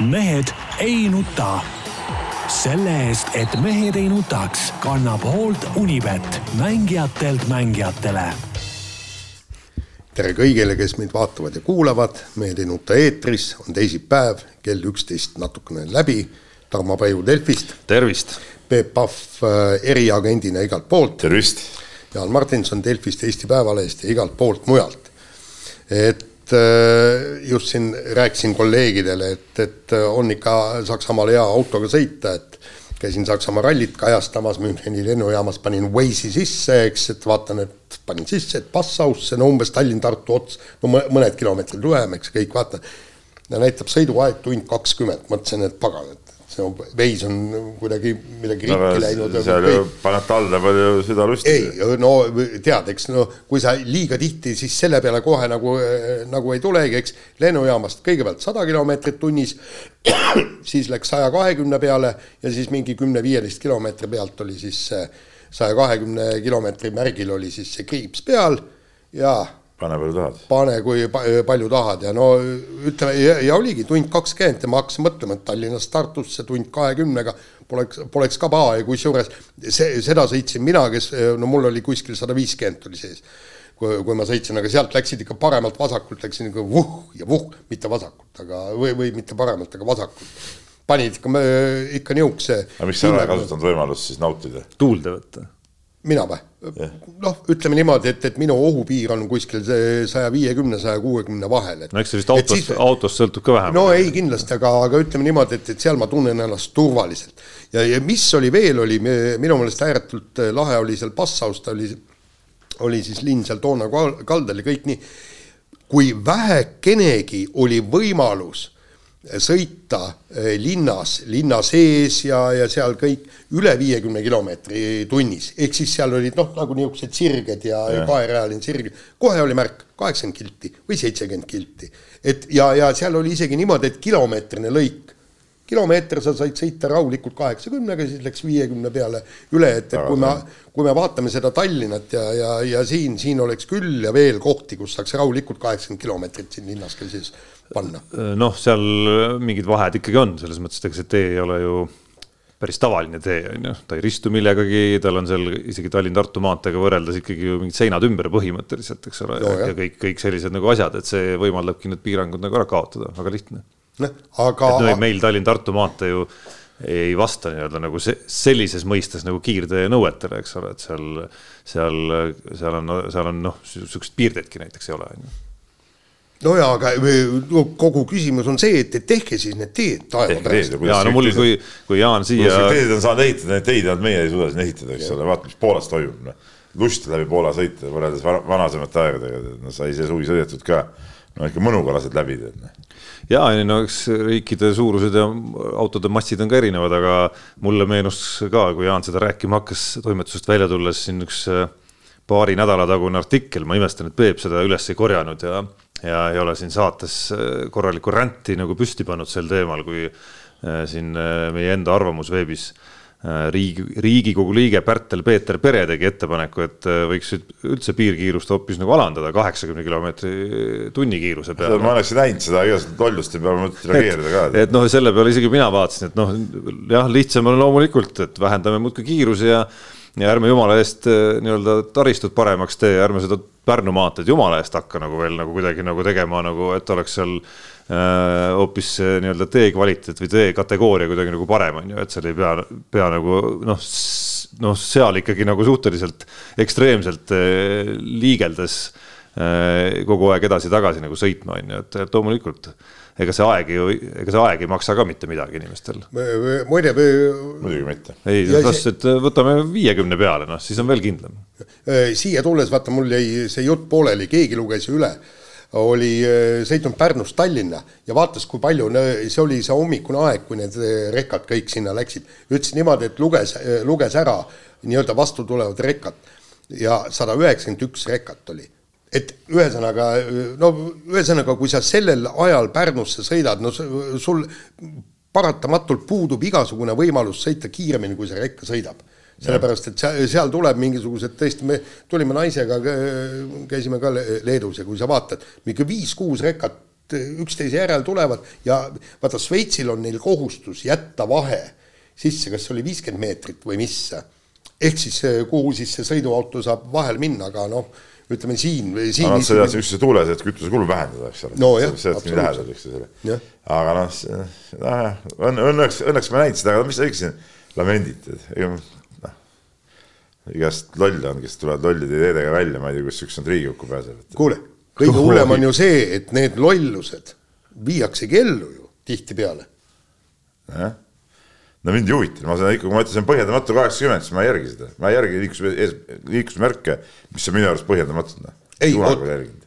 mehed ei nuta. selle eest, et mehed ei nutaks, kannab hoolt Unibet, mängijatelt mängijatele. tere kõigile, kes meid vaatavad ja kuulavad, Mehed ei nuta eetris, on teisipäev, kell üksteist natukene läbi. Tarmo Paju Delfist. tervist. Peep Pahv äh, eriagendina igalt poolt. tervist. Jaan Martinson Delfist, Eesti Päevalehest ja igalt poolt mujalt. et just siin rääkisin kolleegidele, et, et on ikka Saksamaal hea autoga sõita, et käisin Saksamaa rallit kajastamas Müncheni lennujaamas, panin Waze'i sisse, eks, et vaatan, et panin sisse, et Passausse, no umbes Tallinn-Tartu ots, no mõned kilomeetrid lühem, eks, kõik vaatan. ja näitab sõiduaeg tund kakskümmend, mõtlesin, et pagan, et on, veis on kuidagi midagi rikki no, läinud. seal ju paned talde palju südalusti. ei, no tead, eks no kui sa liiga tihti, siis selle peale kohe nagu, nagu ei tulegi, eks. lennujaamast kõigepealt sada kilomeetrit tunnis, siis läks saja kahekümne peale ja siis mingi kümne-viieteist kilomeetri pealt oli siis saja kahekümne kilomeetri märgil oli siis see kriips peal ja pane palju tahad. pane, kui palju tahad ja no ütleme ja, ja oligi tund kakskümmend ja ma hakkasin mõtlema, et Tallinnast Tartusse tund kahekümnega poleks, poleks ka paha ja kusjuures see, seda sõitsin mina, kes no mul oli kuskil sada viiskümmend oli sees. kui, kui ma sõitsin, aga sealt läksid ikka paremalt vasakult, läksin ikka vuh ja vuh, mitte vasakult, aga või, või mitte paremalt, aga vasakult. panid ikka, ikka niisuguse. aga miks sa ei ole kasutanud võimalust siis nautida? tuulde võtta mina või? noh, ütleme niimoodi, et, et minu ohupiir on kuskil see saja viiekümne, saja kuuekümne vahel, et. no eks see vist autost siis..., autost sõltub ka vähem. no ei, kindlasti, aga, aga ütleme niimoodi, et, et seal ma tunnen ennast turvaliselt. ja, ja mis oli veel, oli minu meelest ääretult lahe oli seal Passaus, ta oli, oli siis linn seal Toona kaldal ja kõik nii. kui vähekenegi oli võimalus sõita eh, linnas, linna sees ja, ja seal kõik üle viiekümne kilomeetri tunnis, ehk siis seal olid noh, nagu niisugused sirged ja, ja kaerajaline sirg, kohe oli märk kaheksakümmend kilti või seitsekümmend kilti. et ja, ja seal oli isegi niimoodi, et kilomeetrine lõik, kilomeeter sa said sõita rahulikult kaheksakümnega, siis läks viiekümne peale üle, et, et kui me, kui me vaatame seda Tallinnat ja, ja, ja siin, siin oleks küll ja veel kohti, kus saaks rahulikult kaheksakümmend kilomeetrit siin linnas ka siis panna. noh, seal mingid vahed ikkagi on, selles mõttes, et ega see tee ei ole ju päris tavaline tee, on ju, ta ei ristu millegagi, tal on seal isegi Tallinn-Tartu maanteega võrreldes ikkagi ju mingid seinad ümber põhimõtteliselt, eks ole no,, ja kõik, kõik sellised nagu asjad, et see võimaldabki need piirangud nagu ära kaotada, väga lihtne aga. et no meil Tallinn-Tartu maantee ju ei vasta nii-öelda nagu see, sellises mõistes nagu kiirtee nõuetele, eks ole, et seal, seal, seal on, seal on noh, sihukest piirteedki näiteks ei ole, on ju no jaa, aga no, kogu küsimus on see, et, tehke siis need teed taeva pärast. ja no mul, kui, kui Jaan siia. teed on saanud ehitada, neid teid ainult meie ei suuda siin ehitada, eks ole, vaata, mis Poolas toimub, noh. lust läbi Poola sõita võrreldes vanasemate aegadega, no sai see suvi sõidetud ka, no ikka mõnuga lased läbi, tead noh. Ja no eks riikide suurused ja autode massid on ka erinevad, aga mulle meenus ka, kui Jaan seda rääkima hakkas toimetusest välja tulles siin üks äh, paari nädala tagune artikkel, ma imestan, et Peep seda üles ei korjanud ja, ja ei ole siin saates äh, korralikku ränti nagu püsti pannud sel teemal, kui äh, siin meie enda arvamus veebis Äh, riigi, riigikogu liige Pärtel-Peeter Pere tegi ettepaneku, et äh, võiks üldse piirkiirust hoopis nagu alandada kaheksakümne kilomeetri tunnikiiruse peale. ma oleksin näinud seda igasugust lollust ja peale mõtlesin reageerida ka. et noh, selle peale isegi mina vaatasin, et noh, jah, lihtsam on loomulikult, et vähendame muudkui kiiruse ja ja ärme jumala eest äh, nii-öelda taristut paremaks tee, ärme seda Pärnu maanteed jumala eest hakka nagu veel nagu kuidagi nagu tegema nagu, et oleks seal Äh, hoopis nii-öelda tee kvaliteet või tee kategooria kuidagi nagu parem on ju, et seal ei pea, pea nagu noh, noh, seal ikkagi nagu suhteliselt ekstreemselt äh, liigeldes äh, kogu aeg edasi-tagasi nagu sõitma on ju, et, et loomulikult ega see aeg ju, ega see aeg ei maksa ka mitte midagi inimestel. muide. muidugi mitte. ei, kas, et võtame viiekümne peale, noh, siis on veel kindlam. siia tulles, vaata, mul jäi see jutt pooleli, keegi luges üle oli äh, sõitnud Pärnust Tallinna ja vaatas, kui palju, see oli see hommikune aeg, kui need äh, rekad kõik sinna läksid. ütles niimoodi, et luges, äh, luges ära nii-öelda vastu tulevad rekad. Ja sada üheksakümmend üks rekat oli. Et ühesõnaga, no ühesõnaga, kui sa sellel ajal Pärnusse sõidad, no sul paratamatult puudub igasugune võimalus sõita kiiremini, kui see rekka sõidab sellepärast, et seal, seal tuleb mingisugused tõesti, me tulime naisega, käisime ka Leedus ja kui sa vaatad, mingi viis-kuus rekat üksteise järel tulevad ja vaata, Šveitsil on neil kohustus jätta vahe sisse, kas see oli viiskümmend meetrit või mis. ehk siis kuhu siis see sõiduauto saab vahel minna, aga noh, ütleme siin või siin. Nad sõidavad üksteise tuules, et kütusekulu vähendada, eks ole no,. sealt nii lähedal, ole. aga noh, nojah, õnneks, õnneks ma näinud seda, aga mis sa lamendid, et ega igast lolle on, kes tulevad lollide ideedega välja, ma ei tea, kuidas ükskord Riigikokku pääsevad. kuule, kõige hullem on ju see, et need lollused viiaksegi ellu ju tihtipeale. jah no mind ei huvita, ma saan ikka, kui ma on põhjendamatu kaheksakümmend, siis ma ei järgi seda, ma ei järgi liiklus, liiklusmärke, mis on minu arust põhjendamatud. Noh. ei,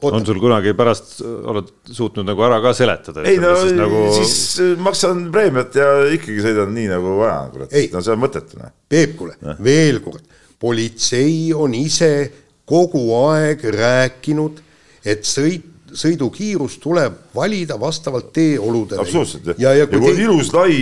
on sul kunagi pärast, oled suutnud nagu ära ka seletada? ei no siis, nagu... siis maksan preemiat ja ikkagi sõidan nii nagu vaja, kurat, no see on mõttetu. Noh. Peep, kuule, veel kord, politsei on ise kogu aeg rääkinud, et sõit sõidukiirus tuleb valida vastavalt teeoludele. absoluutselt, ja, ja, ja kui, kui te... ilus lai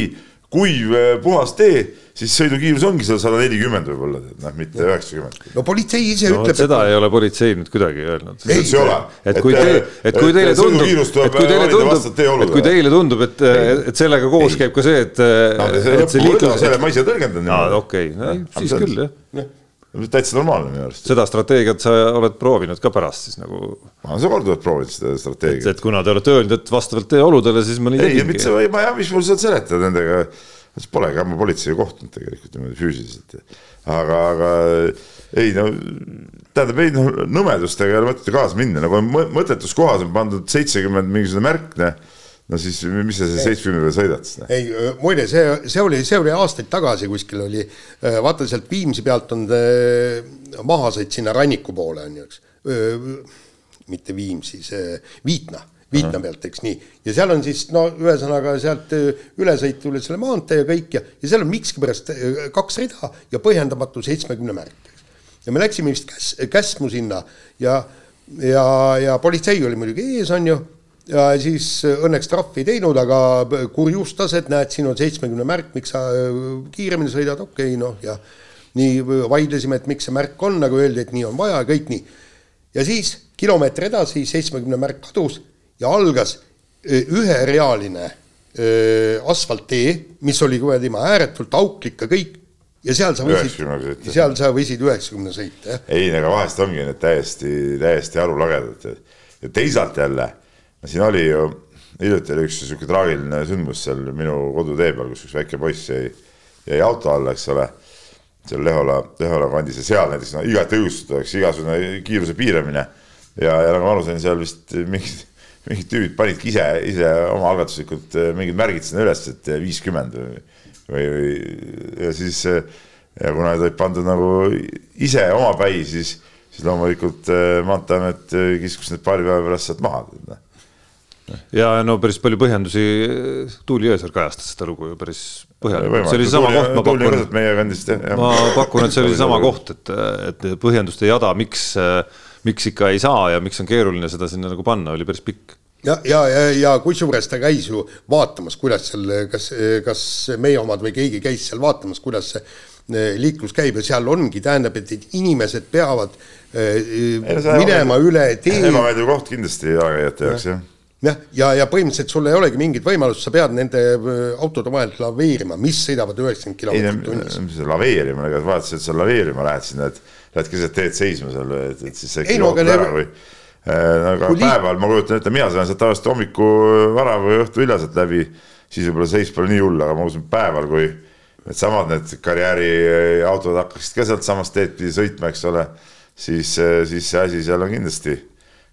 kuiv eh, puhas tee, siis sõidukiirus ongi seal sada nelikümmend võib-olla, noh, mitte üheksakümmend. no politsei ise no, ütleb. seda et... ei ole politsei nüüd kuidagi öelnud. ei, ei ole. et kui te, et kui teile tundub, et kui teile tundub, et kui teile tundub, et, et sellega koos ei. käib ka see, et no,, et see liiklus. selle ma ise tõlgendan. okei, siis küll jah täitsa normaalne minu arust. seda strateegiat sa oled proovinud ka pärast siis nagu? ma olen korduvalt proovinud seda strateegiat. et kuna te olete öelnud, et vastavalt teie oludele, siis ma nii tegingi. ei, mitte ma ei, mis mul seal seletada nendega, polegi ammu politseiga kohtunud tegelikult niimoodi füüsiliselt. aga, aga ei no tähendab, ei noh, nõmedustega ei ole mõtet kaasa minna, nagu mõttetus kohas on pandud seitsekümmend mingisugune märk, noh no siis mis sa seal seitsmekümnendal sõidad siis? ei, muide, see, see oli, see oli aastaid tagasi kuskil oli, vaata sealt Viimsi pealt on mahasõit sinna ranniku poole on ju, eks. mitte Viimsi, see Viitna, Viitna Aha. pealt, eks nii. ja seal on siis no ühesõnaga sealt ülesõit üle selle maantee ja kõik ja, ja seal on miskipärast kaks rida ja põhjendamatu seitsmekümne märk. ja me läksime vist käs-, Käsmu sinna ja, ja, ja politsei oli muidugi ees, on ju ja siis äh, õnneks trahvi ei teinud, aga kurjustas, et näed, siin on seitsmekümne märk, miks sa äh, kiiremini sõidad, okei okay,, noh ja nii vaidlesime, et miks see märk on, nagu öeldi, et nii on vaja, kõik nii. ja siis kilomeeter edasi seitsmekümne märk kadus ja algas äh, üherealine asfalttee, mis oli kuradi ääretult auklik ja kõik. Ja seal sa võisid, seal sa võisid üheksakümne sõita, jah. ei, aga vahest ongi need täiesti, täiesti arulagedad ja teisalt jälle siin oli ju, hiljuti oli üks sihuke traagiline sündmus seal minu kodutee peal, kus üks väike poiss jäi, jäi auto alla, eks ole. seal Lehola, Lehola kandis ja seal näiteks no igati õigustatakse igasugune kiiruse piiramine. ja, ja nagu ma aru sain, seal vist mingid, mingid tüübid panidki ise, ise omaalgatuslikult eh, mingid märgid sinna üles, et viiskümmend või, või, või ja siis ja kuna need olid pandud nagu ise omapäi, siis, siis loomulikult eh, Maanteeamet kiskus need paari päeva pärast sealt maha noh ja no päris palju põhjendusi, Tuuli Öösar kajastas seda lugu ju päris põhjalikult, see oli seesama koht, ma pakun, meie kandist, ma pakun, et see oli seesama koht, et, et põhjenduste jada, miks, miks ikka ei saa ja miks on keeruline seda sinna nagu panna, oli päris pikk. Ja, ja, ja, ja kusjuures ta käis ju vaatamas, kuidas seal, kas, kas meie omad või keegi käis seal vaatamas, kuidas see eh, liiklus käib ja seal ongi, tähendab, et inimesed peavad äh, minema üle tee. ebameeldiv koht kindlasti jalakäijate jaoks jah jah, ja, ja põhimõtteliselt sul ei olegi mingit võimalust, sa pead nende äh, autode vahel laveerima, mis sõidavad üheksakümmend kilomeetrit tunnis. laveerima, ega vaatasid, et sa laveerima lähed sinna, et lähed keset teed seisma seal, et, siis jookad no, ära või äh, aga Kuli... päeval ma kujutan ette, mina sõidan sealt tavaliselt hommiku vara või õhtu hilja sealt läbi, siis võib-olla seis pole nii hull, aga ma usun päeval, kui needsamad need karjääriautod hakkaksid ka sealtsamast teed pidi sõitma, eks ole, siis, siis see asi seal on kindlasti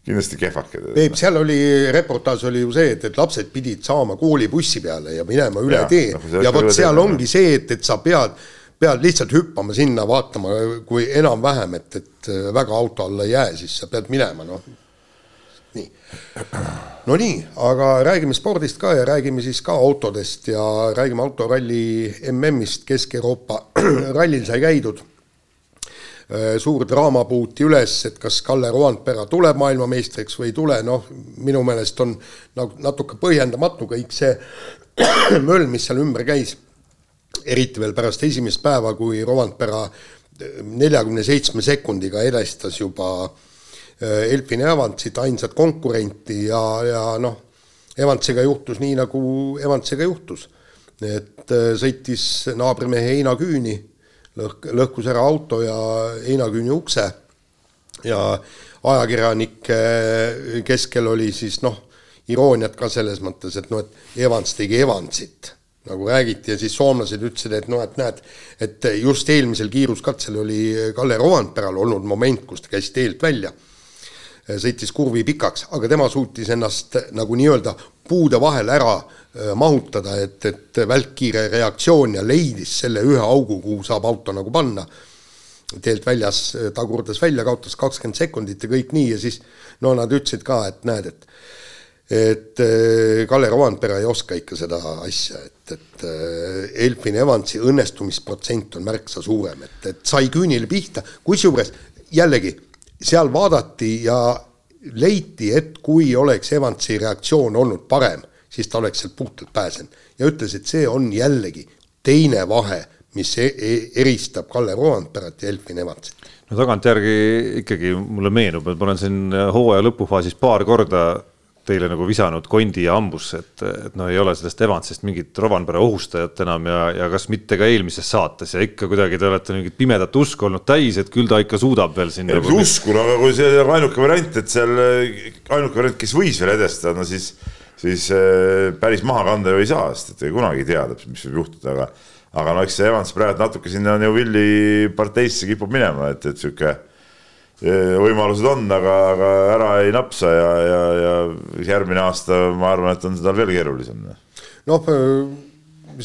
kindlasti kehvake. Peep, seal oli, reportaaž oli ju see, et, et lapsed pidid saama koolibussi peale ja minema üle ja, tee no, ja vot seal ongi see, et, et sa pead, pead lihtsalt hüppama sinna, vaatama, kui enam-vähem, et, et väga auto alla ei jää, siis sa pead minema, noh. nii. no nii, aga räägime spordist ka ja räägime siis ka autodest ja räägime autoralli MM-ist, Kesk-Euroopa rallil sai käidud Äh, suur draama puuti üles, et kas Kalle Roandpera tuleb maailmameistriks või ei tule, noh, minu meelest on nagu natuke põhjendamatu kõik see möll, mis seal ümber käis. eriti veel pärast esimest päeva, kui Roandpera äh, neljakümne seitsme sekundiga edestas juba äh, Elfin Evantsit, ainsat konkurenti ja, ja noh, Evantsiga juhtus nii, nagu Evantsiga juhtus. et äh, sõitis naabrimehe heinaküüni, lõhk-, lõhkus ära auto ja heinaküüni ukse. Ja ajakirjanike keskel oli siis noh, irooniat ka selles mõttes, et noh, et Evans tegi Evansit nagu räägiti ja siis soomlased ütlesid, et noh, et näed, et just eelmisel kiiruskatsel oli Kalle Rovanperal olnud moment, kus ta käis teelt välja, sõitis kurvi pikaks, aga tema suutis ennast nagu nii-öelda puude vahel ära äh, mahutada, et, et välkkiire reaktsioon ja leidis selle ühe augu, kuhu saab auto nagu panna. Teelt väljas, tagurdas välja, kaotas kakskümmend sekundit ja kõik nii ja siis no nad ütlesid ka, et näed, et et äh, Kalle Rovanpera ei oska ikka seda asja, et, et äh, Elfin Evansi õnnestumisprotsent on märksa suurem, et, et sai küünile pihta, kusjuures jällegi seal vaadati ja leiti, et kui oleks Evansi reaktsioon olnud parem, siis ta oleks sealt puhtalt pääsenud. Ja ütles, et see on jällegi teine vahe, mis e e eristab Kalle Rovanperat ja Elfin Evansit. No tagantjärgi ikkagi mulle meenub, et ma olen siin hooaja lõpufaasis paar korda teile nagu visanud kondi ja hambusse, et, et no ei ole sellest Evansist mingit Rovanpera ohustajat enam ja, ja kas mitte ka eelmises saates ja ikka kuidagi te olete mingit pimedat usku olnud täis, et küll ta ikka suudab veel siin. Nagu... usku, no aga kui see on ainuke variant, et seal ainuke variant, kes võis veel edestada, no siis, siis äh, päris maha kanda ju ei saa, sest et kunagi ei tea täpselt, mis võib juhtuda, aga aga no eks see Evans praegu natuke sinna Neuvilli parteisse kipub minema, et, et sihuke võimalused on, aga, aga ära ei napsa ja, ja, ja järgmine aasta ma arvan, et on tal veel keerulisem. noh,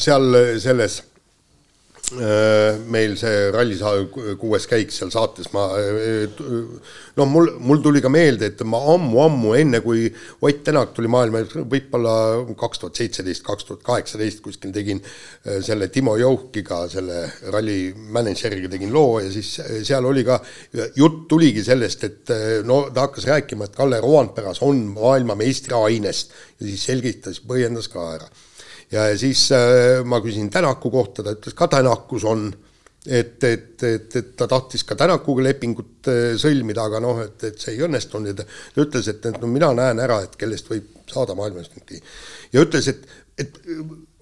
seal selles Äh, meil see ralli kuues käik seal saates, ma noh, mul, mul tuli ka meelde, et ma ammu-ammu enne, kui Ott Tänak tuli maailma, võib-olla kaks tuhat seitseteist, kaks tuhat kaheksateist kuskil tegin äh, selle Timo Joukiga, selle ralli mänedžeriga tegin loo ja siis äh, seal oli ka, jutt tuligi sellest, et no ta hakkas rääkima, et Kalle Roandperas on maailmameistri ainest ja siis selgitas, põhjendas ka ära ja siis äh, ma küsin Tänaku kohta, ta ütles ka Tänakus on, et, et, et, et ta tahtis ka Tänakuga lepingut äh, sõlmida, aga noh, et, et see ei õnnestunud ja ta, ta ütles, et, et no mina näen ära, et kellest võib saada maailmameistriks. ja ütles, et, et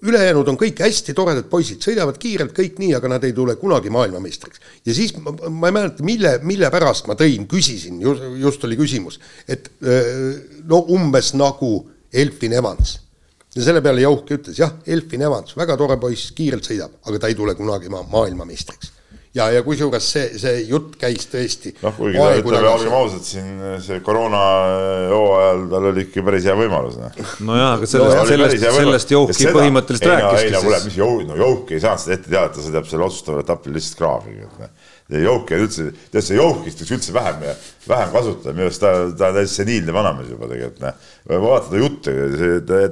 ülejäänud on kõik hästi toredad poisid, sõidavad kiirelt kõik nii, aga nad ei tule kunagi maailmameistriks. ja siis ma, ma ei mäleta, mille, mille pärast ma tõin, küsisin, just oli küsimus, et äh, no umbes nagu Elfin Evans ja selle peale Jauhki ütles, jah, Elfin Evans, väga tore poiss, kiirelt sõidab, aga ta ei tule kunagi ma maailmameistriks. ja, ja kusjuures see, see jutt käis tõesti. noh, kuigi ta ütleme, olgem ausad, siin see koroona hooajal tal oli ikka päris hea võimalus. Nojah, aga sellest no,, sellest, sellest Jauhki põhimõtteliselt rääkiski. ei no kuule, mis Jauh, no Jauhki ei saanud seda ette teada, ta sõidab selle otsustaval etapil lihtsalt kraaviga noh jooki on üldse, tead see jookist võiks üldse vähem, vähem kasutada, minu arust ta, ta on täiesti seniilne vanamees juba tegelikult, noh. vaata ta jutte,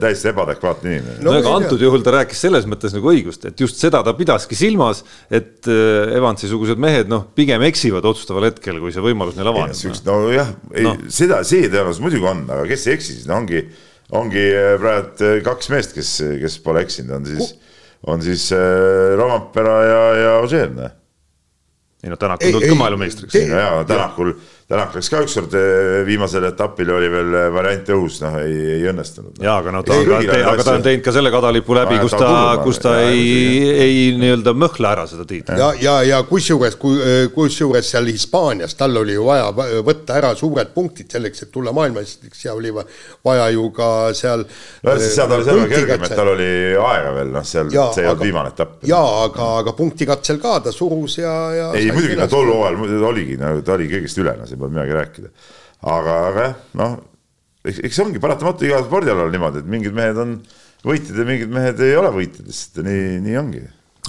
täiesti ebaadekvaatne inimene. no aga antud juhul ta rääkis selles mõttes nagu õigust, et just seda ta pidaski silmas, et äh, Evansi-sugused mehed noh, pigem eksivad otsustaval hetkel, kui see võimalus neil avaneb. nojah, ei no. seda, see tõenäoliselt muidugi on, aga kes ei eksi, siis no ongi, ongi äh, praegu äh, kaks meest, kes, kes pole eksinud, on siis, on siis äh, Rompera ja, ja Ožeer, noh ei noh, Tänak on tulnud ka maailmameistriks. jaa, Tänakul Tänak läks ka ükskord eh, viimasel etapil oli veel eh, variant õhus, noh ei, ei õnnestunud no.. jaa, aga no ta on ka, aga ta on teinud ka selle kadalipu läbi, kus ta, kus ta ja, ei, ei nii-öelda mõhla ära seda tiitlit. ja, ja, ja kusjuures, kusjuures seal Hispaanias tal oli ju vaja võtta ära suured punktid selleks, et tulla maailmameistriks ja oli vaja ju ka seal. no seal oli selle kergem, et tal oli aega veel, noh, seal ja, see ei olnud viimane etapp. jaa, aga, aga punktikatsel ka ta surus ja, ja. ei muidugi, no tol hooajal oligi, no ta oli kõigest üle, no see pole midagi rääkida. aga, aga jah, noh, eks, eks ongi paratamatu igal spordialal niimoodi, et mingid mehed on võitjad ja mingid mehed ei ole võitjad, lihtsalt nii, nii ongi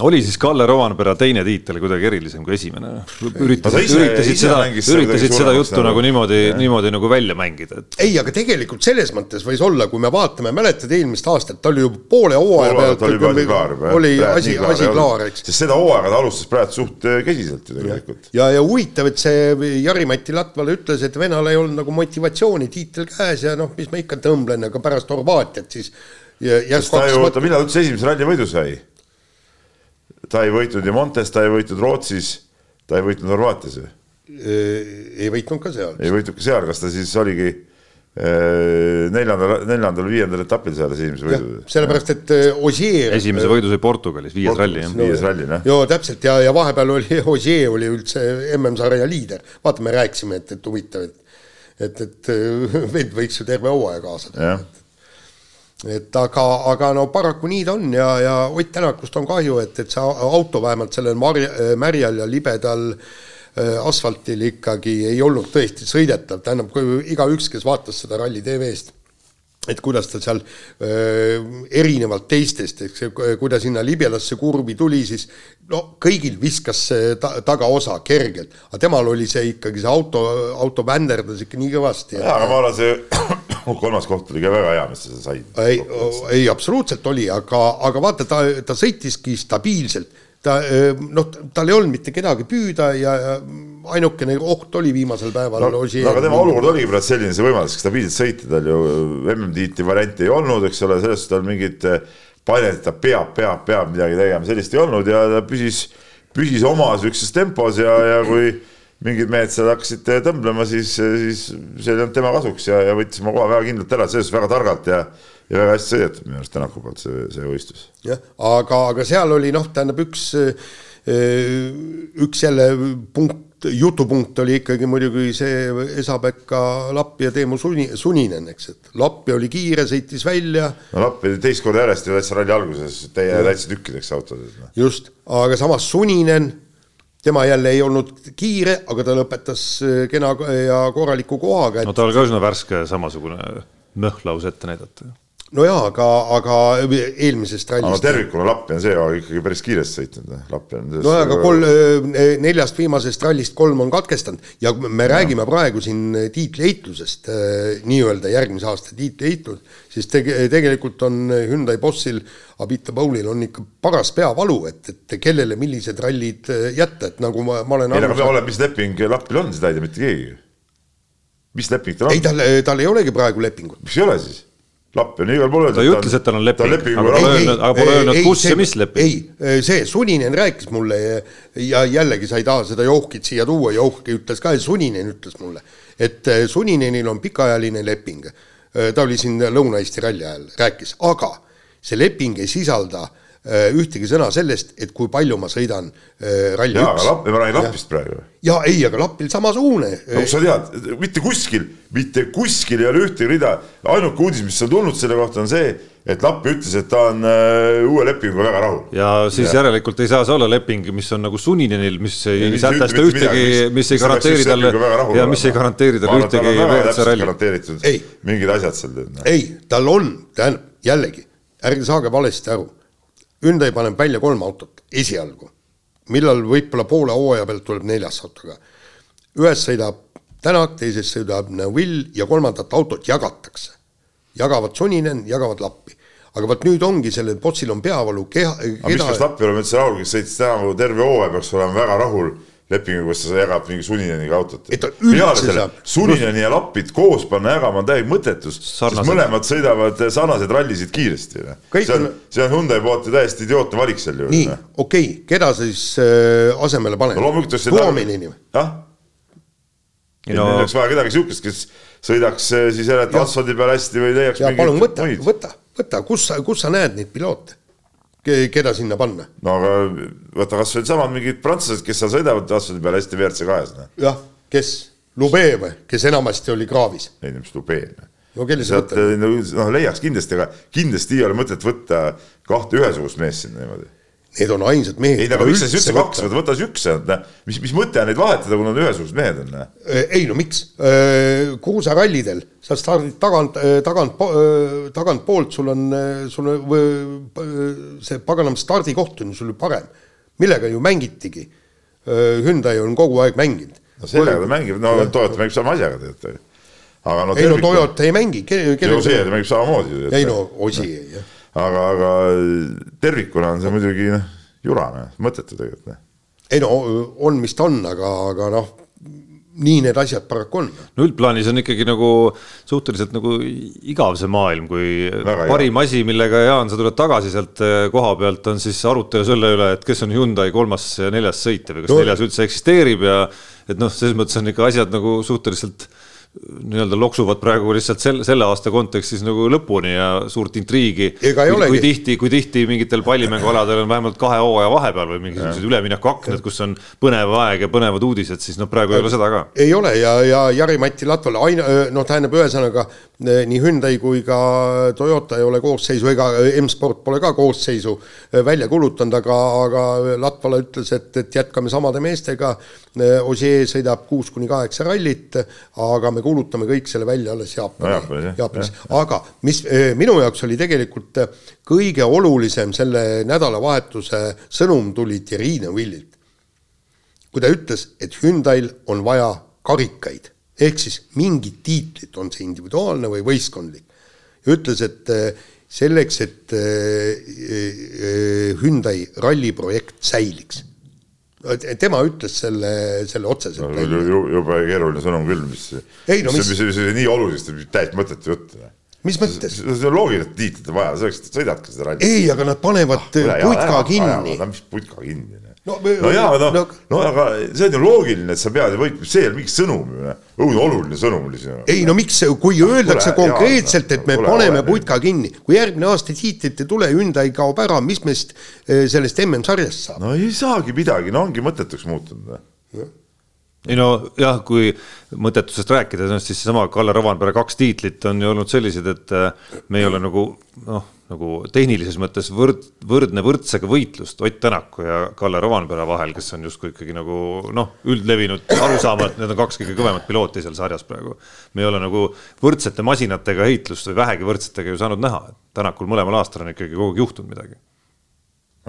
oli siis Kalle Rovanpera teine tiitel kuidagi erilisem kui esimene? üritasid, üritasid seda, üritasid seda juttu nagu, nagu niimoodi, niimoodi nagu välja mängida, et. ei, aga tegelikult selles mõttes võis olla, kui me vaatame, mäletad eelmist aastat, ta oli ju poole hooaja pealt oli, oli, klaar, oli asi, asi klaar, eks. sest seda hooaega ta alustas praegu suht äh, kesiselt ju tegelikult. ja, ja huvitav, et see Jari-Mati Latval ütles, et venal ei olnud nagu motivatsiooni tiitel käes ja noh, mis ma ikka tõmblen, aga pärast Horvaatiat siis järsku hakkas. oota, millal üldse esimese ralli võidu sai? Ta ei võitnud ju Montes, ta ei võitnud Rootsis, ta ei võitnud Horvaatias ju. ei võitnud ka seal. ei võitnud ka seal, kas ta siis oligi, neljandal, neljandal, viiendal etapil seal esimese võidu. sellepärast, et äh, Ogier. esimese võidu sai Portugalis, viies ralli jah. viies ralli, noh. joo, täpselt ja, ja vahepeal oli Ogier oli üldse MM-sarja liider. vaata, me rääkisime, et, et huvitav, et, et, et vend võiks ju terve hooaja kaasa teha et aga, aga no paraku nii ta on ja, ja Ott Tänakust on kahju, et, et see auto vähemalt sellel marja, märjal ja libedal äh, Äh, asfaltil ikkagi ei olnud tõesti sõidetav, tähendab, kui igaüks, kes vaatas seda Ralli tv-st, et kuidas ta seal öö, äh, erinevalt teistest, eks, kui ta sinna libjadasse kurvi tuli, siis no kõigil viskas see ta, tagaosa kergelt, aga temal oli see ikkagi, see auto, auto vänderdas ikka nii kõvasti. jaa, aga ma arvan, see kolmas koht oli ka väga hea, mis sa said. ei, ei absoluutselt oli, aga, aga vaata, ta, ta sõitiski stabiilselt ta noh, tal ei olnud mitte kedagi püüda ja ainukene oht oli viimasel päeval no, no aga tema olukord oligi praegu selline, see võimaldas stabiilselt sõita, tal ju MM-tiitli varianti ei olnud, eks ole, sellest tal mingit painet, et ta peab, peab, peab midagi tegema, sellist ei olnud ja ta püsis, püsis oma sihukeses tempos ja, ja kui mingid mehed seal hakkasid tõmblema, siis, siis see ei olnud tema kasuks ja, ja võttis oma koha väga kindlalt ära, selles väga targalt ja ja väga hästi sõidetud minu arust Tänaku poolt see, see võistlus. jah, aga, aga seal oli noh, tähendab üks, eh, üks jälle punkt, jutupunkt oli ikkagi muidugi see Esa-Pekka Lappi ja Teemu Suni, Suninen, eks, et Lappi oli kiire, sõitis välja. no Lappi teist korda järjest ja täitsa ralli alguses täitsa tükkideks autodes. Noh. just, aga samas Suninen tema jälle ei olnud kiire, aga ta lõpetas eh, kena ja korraliku kohaga et.... no ta oli ka üsna värske samasugune möhlaus ette näidata no jaa, aga, aga eelmisest rallist. aga tervikuna Lappi on see ikkagi päris kiiresti sõitnud, Lappi on. no aga kolm, neljast viimasest rallist kolm on katkestanud ja me ja. räägime praegu siin tiitliheitlusest, nii-öelda järgmise aasta tiitliheitlus, siis tege-, tegelikult on Hyundai bossil, Abita Paulil on ikka paras peavalu, et, et kellele millised rallid jätta, et nagu ma, ma olen ei, aga olema, mis leping Lappil on, seda ei tea mitte keegi. mis leping tal on? ei, tal, tal ei olegi praegu lepingut. mis ei ole siis? Lappi on igal pool öeldud. ta ju ütles, et tal on leping, aga pole öelnud, aga pole öelnud, kus see, ja mis leping. ei, see Suninen rääkis mulle ja, ja jällegi sa ei taha seda Johkit siia tuua, Johki ütles ka ja Suninen ütles mulle, et eh, Suninenil on pikaajaline leping. Eh, ta oli siin Lõuna-Eesti ralli ajal, rääkis, aga see leping ei sisalda äh, ühtegi sõna sellest, et kui palju ma sõidan äh, Rally jaa, aga Lapp, ma räägin Lapist praegu. jaa, ei, aga Lapil samasugune. no sa tead, mitte kuskil, mitte kuskil ei ole ühtegi rida, ainuke uudis, mis on tulnud selle kohta, on see, et Lapp ütles, et ta on äh, uue lepinguga väga rahul. ja siis ja. järelikult ei saa see olla leping, mis on nagu suninenil, mis ei sätesta ühtegi, mis ei garanteeri talle ja mis ei garanteeri talle ühtegi WRC ralli. mingid asjad seal. ei, tal on, tähendab jällegi ärge saage valesti aru. Hyundai paneb välja kolm autot esialgu, millal võib-olla poole hooaja pealt tuleb neljas auto ka. ühes sõidab Tänak, teises sõidab Neville ja kolmandat autot jagatakse. jagavad Suninen, jagavad Lappi aga vot nüüd ongi sellel bossil on peavalu keha. aga keda... mis peaks Lappi olema üldse rahul, kes sõitis tänavu terve hooaja, peaks olema väga rahul lepingu, kus ta jagab mingi Sunineniga autot. Sunineni ja Lappit koos panna jagama on täielik mõttetus, sest mõlemad sõidavad sarnaseid rallisid kiiresti. Noh. see on, see on Hyundai poolt ju täiesti idiootne valik sel juhul. nii, noh. okei okay., keda sa siis äh, asemele paned no,? oleks seda. jah. No... meil oleks vaja kedagi siukest, kes sõidaks äh, siis jälle asfaldi peal hästi või leiaks. ja palun võta, võta, võta, kus sa, kus sa näed neid piloote? Keda sinna panna. no aga võta kas või samad mingid prantslased, kes seal sõidavad asfaldi peal hästi WRC kahes. Noh. jah, kes? Lube või, kes enamasti oli kraavis? ei, mis Lube. Noh. no kelle sa võtad? noh, leiaks kindlasti, aga kindlasti ei ole mõtet võtta kahte ühesugust meest sinna niimoodi Need on ainsad mehed. ei, aga miks sa siis üldse kaks võtad, võta siis üks, mis, mis mõte on neid vahetada, kui nad ühesugused mehed on? ei no miks, kruusarallidel sa stardid tagant, tagant, tagantpoolt, sul on, sul on see paganam stardikoht on sul ju parem. millega ju mängitigi. Hyundai on kogu aeg mänginud. no sellega ta mängib, no Toyota mängib sama asjaga tegelikult. aga no ei no Toyota ei mängi ke. Osier mängib samamoodi. ei no Osier jah aga, aga tervikuna on see muidugi noh, jura noh, mõttetu tegelikult. Noh. ei no on, mis ta on, aga, aga noh, nii need asjad paraku on. no üldplaanis on ikkagi nagu suhteliselt nagu igav see maailm, kui Väga parim hea. asi, millega Jaan, sa tuled tagasi sealt eh, koha pealt, on siis arutelu selle üle, et kes on Hyundai kolmas ja neljas sõitja või kas no. neljas üldse eksisteerib ja et noh, selles mõttes on ikka asjad nagu suhteliselt nii-öelda loksuvad praegu lihtsalt selle, selle aasta kontekstis nagu lõpuni ja suurt intriigi. kui, kui tihti, kui tihti mingitel pallimängualadel on vähemalt kahe hooaja vahepeal või mingisugused üleminekuaknad, kus on põnev aeg ja põnevad uudised, siis noh, praegu ei ole seda ka. ei ole ja, ja Jari-Mati Latval aina, noh, tähendab ühesõnaga nii Hyundai kui ka Toyota ei ole koosseisu ega M-Sport pole ka koosseisu välja kuulutanud, aga, aga Latvala ütles, et, et jätkame samade meestega. Ossier sõidab kuus kuni kaheksa rallit, aga me me kuulutame kõik selle välja alles Jaapani no,, Jaapanis, aga mis eh, minu jaoks oli tegelikult eh, kõige olulisem selle nädalavahetuse sõnum tuli Thierry Neuvillilt. kui ta ütles, et Hyundai'l on vaja karikaid, ehk siis mingit tiitlit, on see individuaalne või võistkondlik, ja ütles, et eh, selleks, et Hyundai ralliprojekt säiliks tema ütles selle, selle otseselt no, jube keeruline sõnum küll, mis, ei, no, mis, mis, mis, mis nii olulisest, täiesti mõttetu jutt. mis mõttes? see on loogiline, et tiitlit on vaja, selleks sõidadki seda rallit. ei, aga nad panevad ah, putka kinni. mis putka kinni? No, no jaa, no, no, no aga see on ju loogiline, et sa pead ju võitma, see ei ole mingi sõnum ju, õudne oluline sõnum oli see. ei no miks, kui öeldakse tule, konkreetselt, et me tule, paneme putka kinni, kui järgmine aasta tiitlit ei tule, Hyundai kaob ära, mis meist eh, sellest MM-sarjast saab? no ei saagi midagi, no ongi mõttetuks muutunud. ei no jah, kui mõttetusest rääkida, siis seesama Kalle Rovanpere kaks tiitlit on ju olnud sellised, et eh, me ei ole nagu noh nagu tehnilises mõttes võrd, võrdne võrdsega võitlust Ott Tänaku ja Kalle Rovanpera vahel, kes on justkui ikkagi nagu noh, üldlevinud arusaama, et need on kaks kõige kõvemat pilooti seal sarjas praegu. me ei ole nagu võrdsete masinatega heitlust või vähegi võrdsetega ju saanud näha, et Tänakul mõlemal aastal on ikkagi kogu aeg juhtunud midagi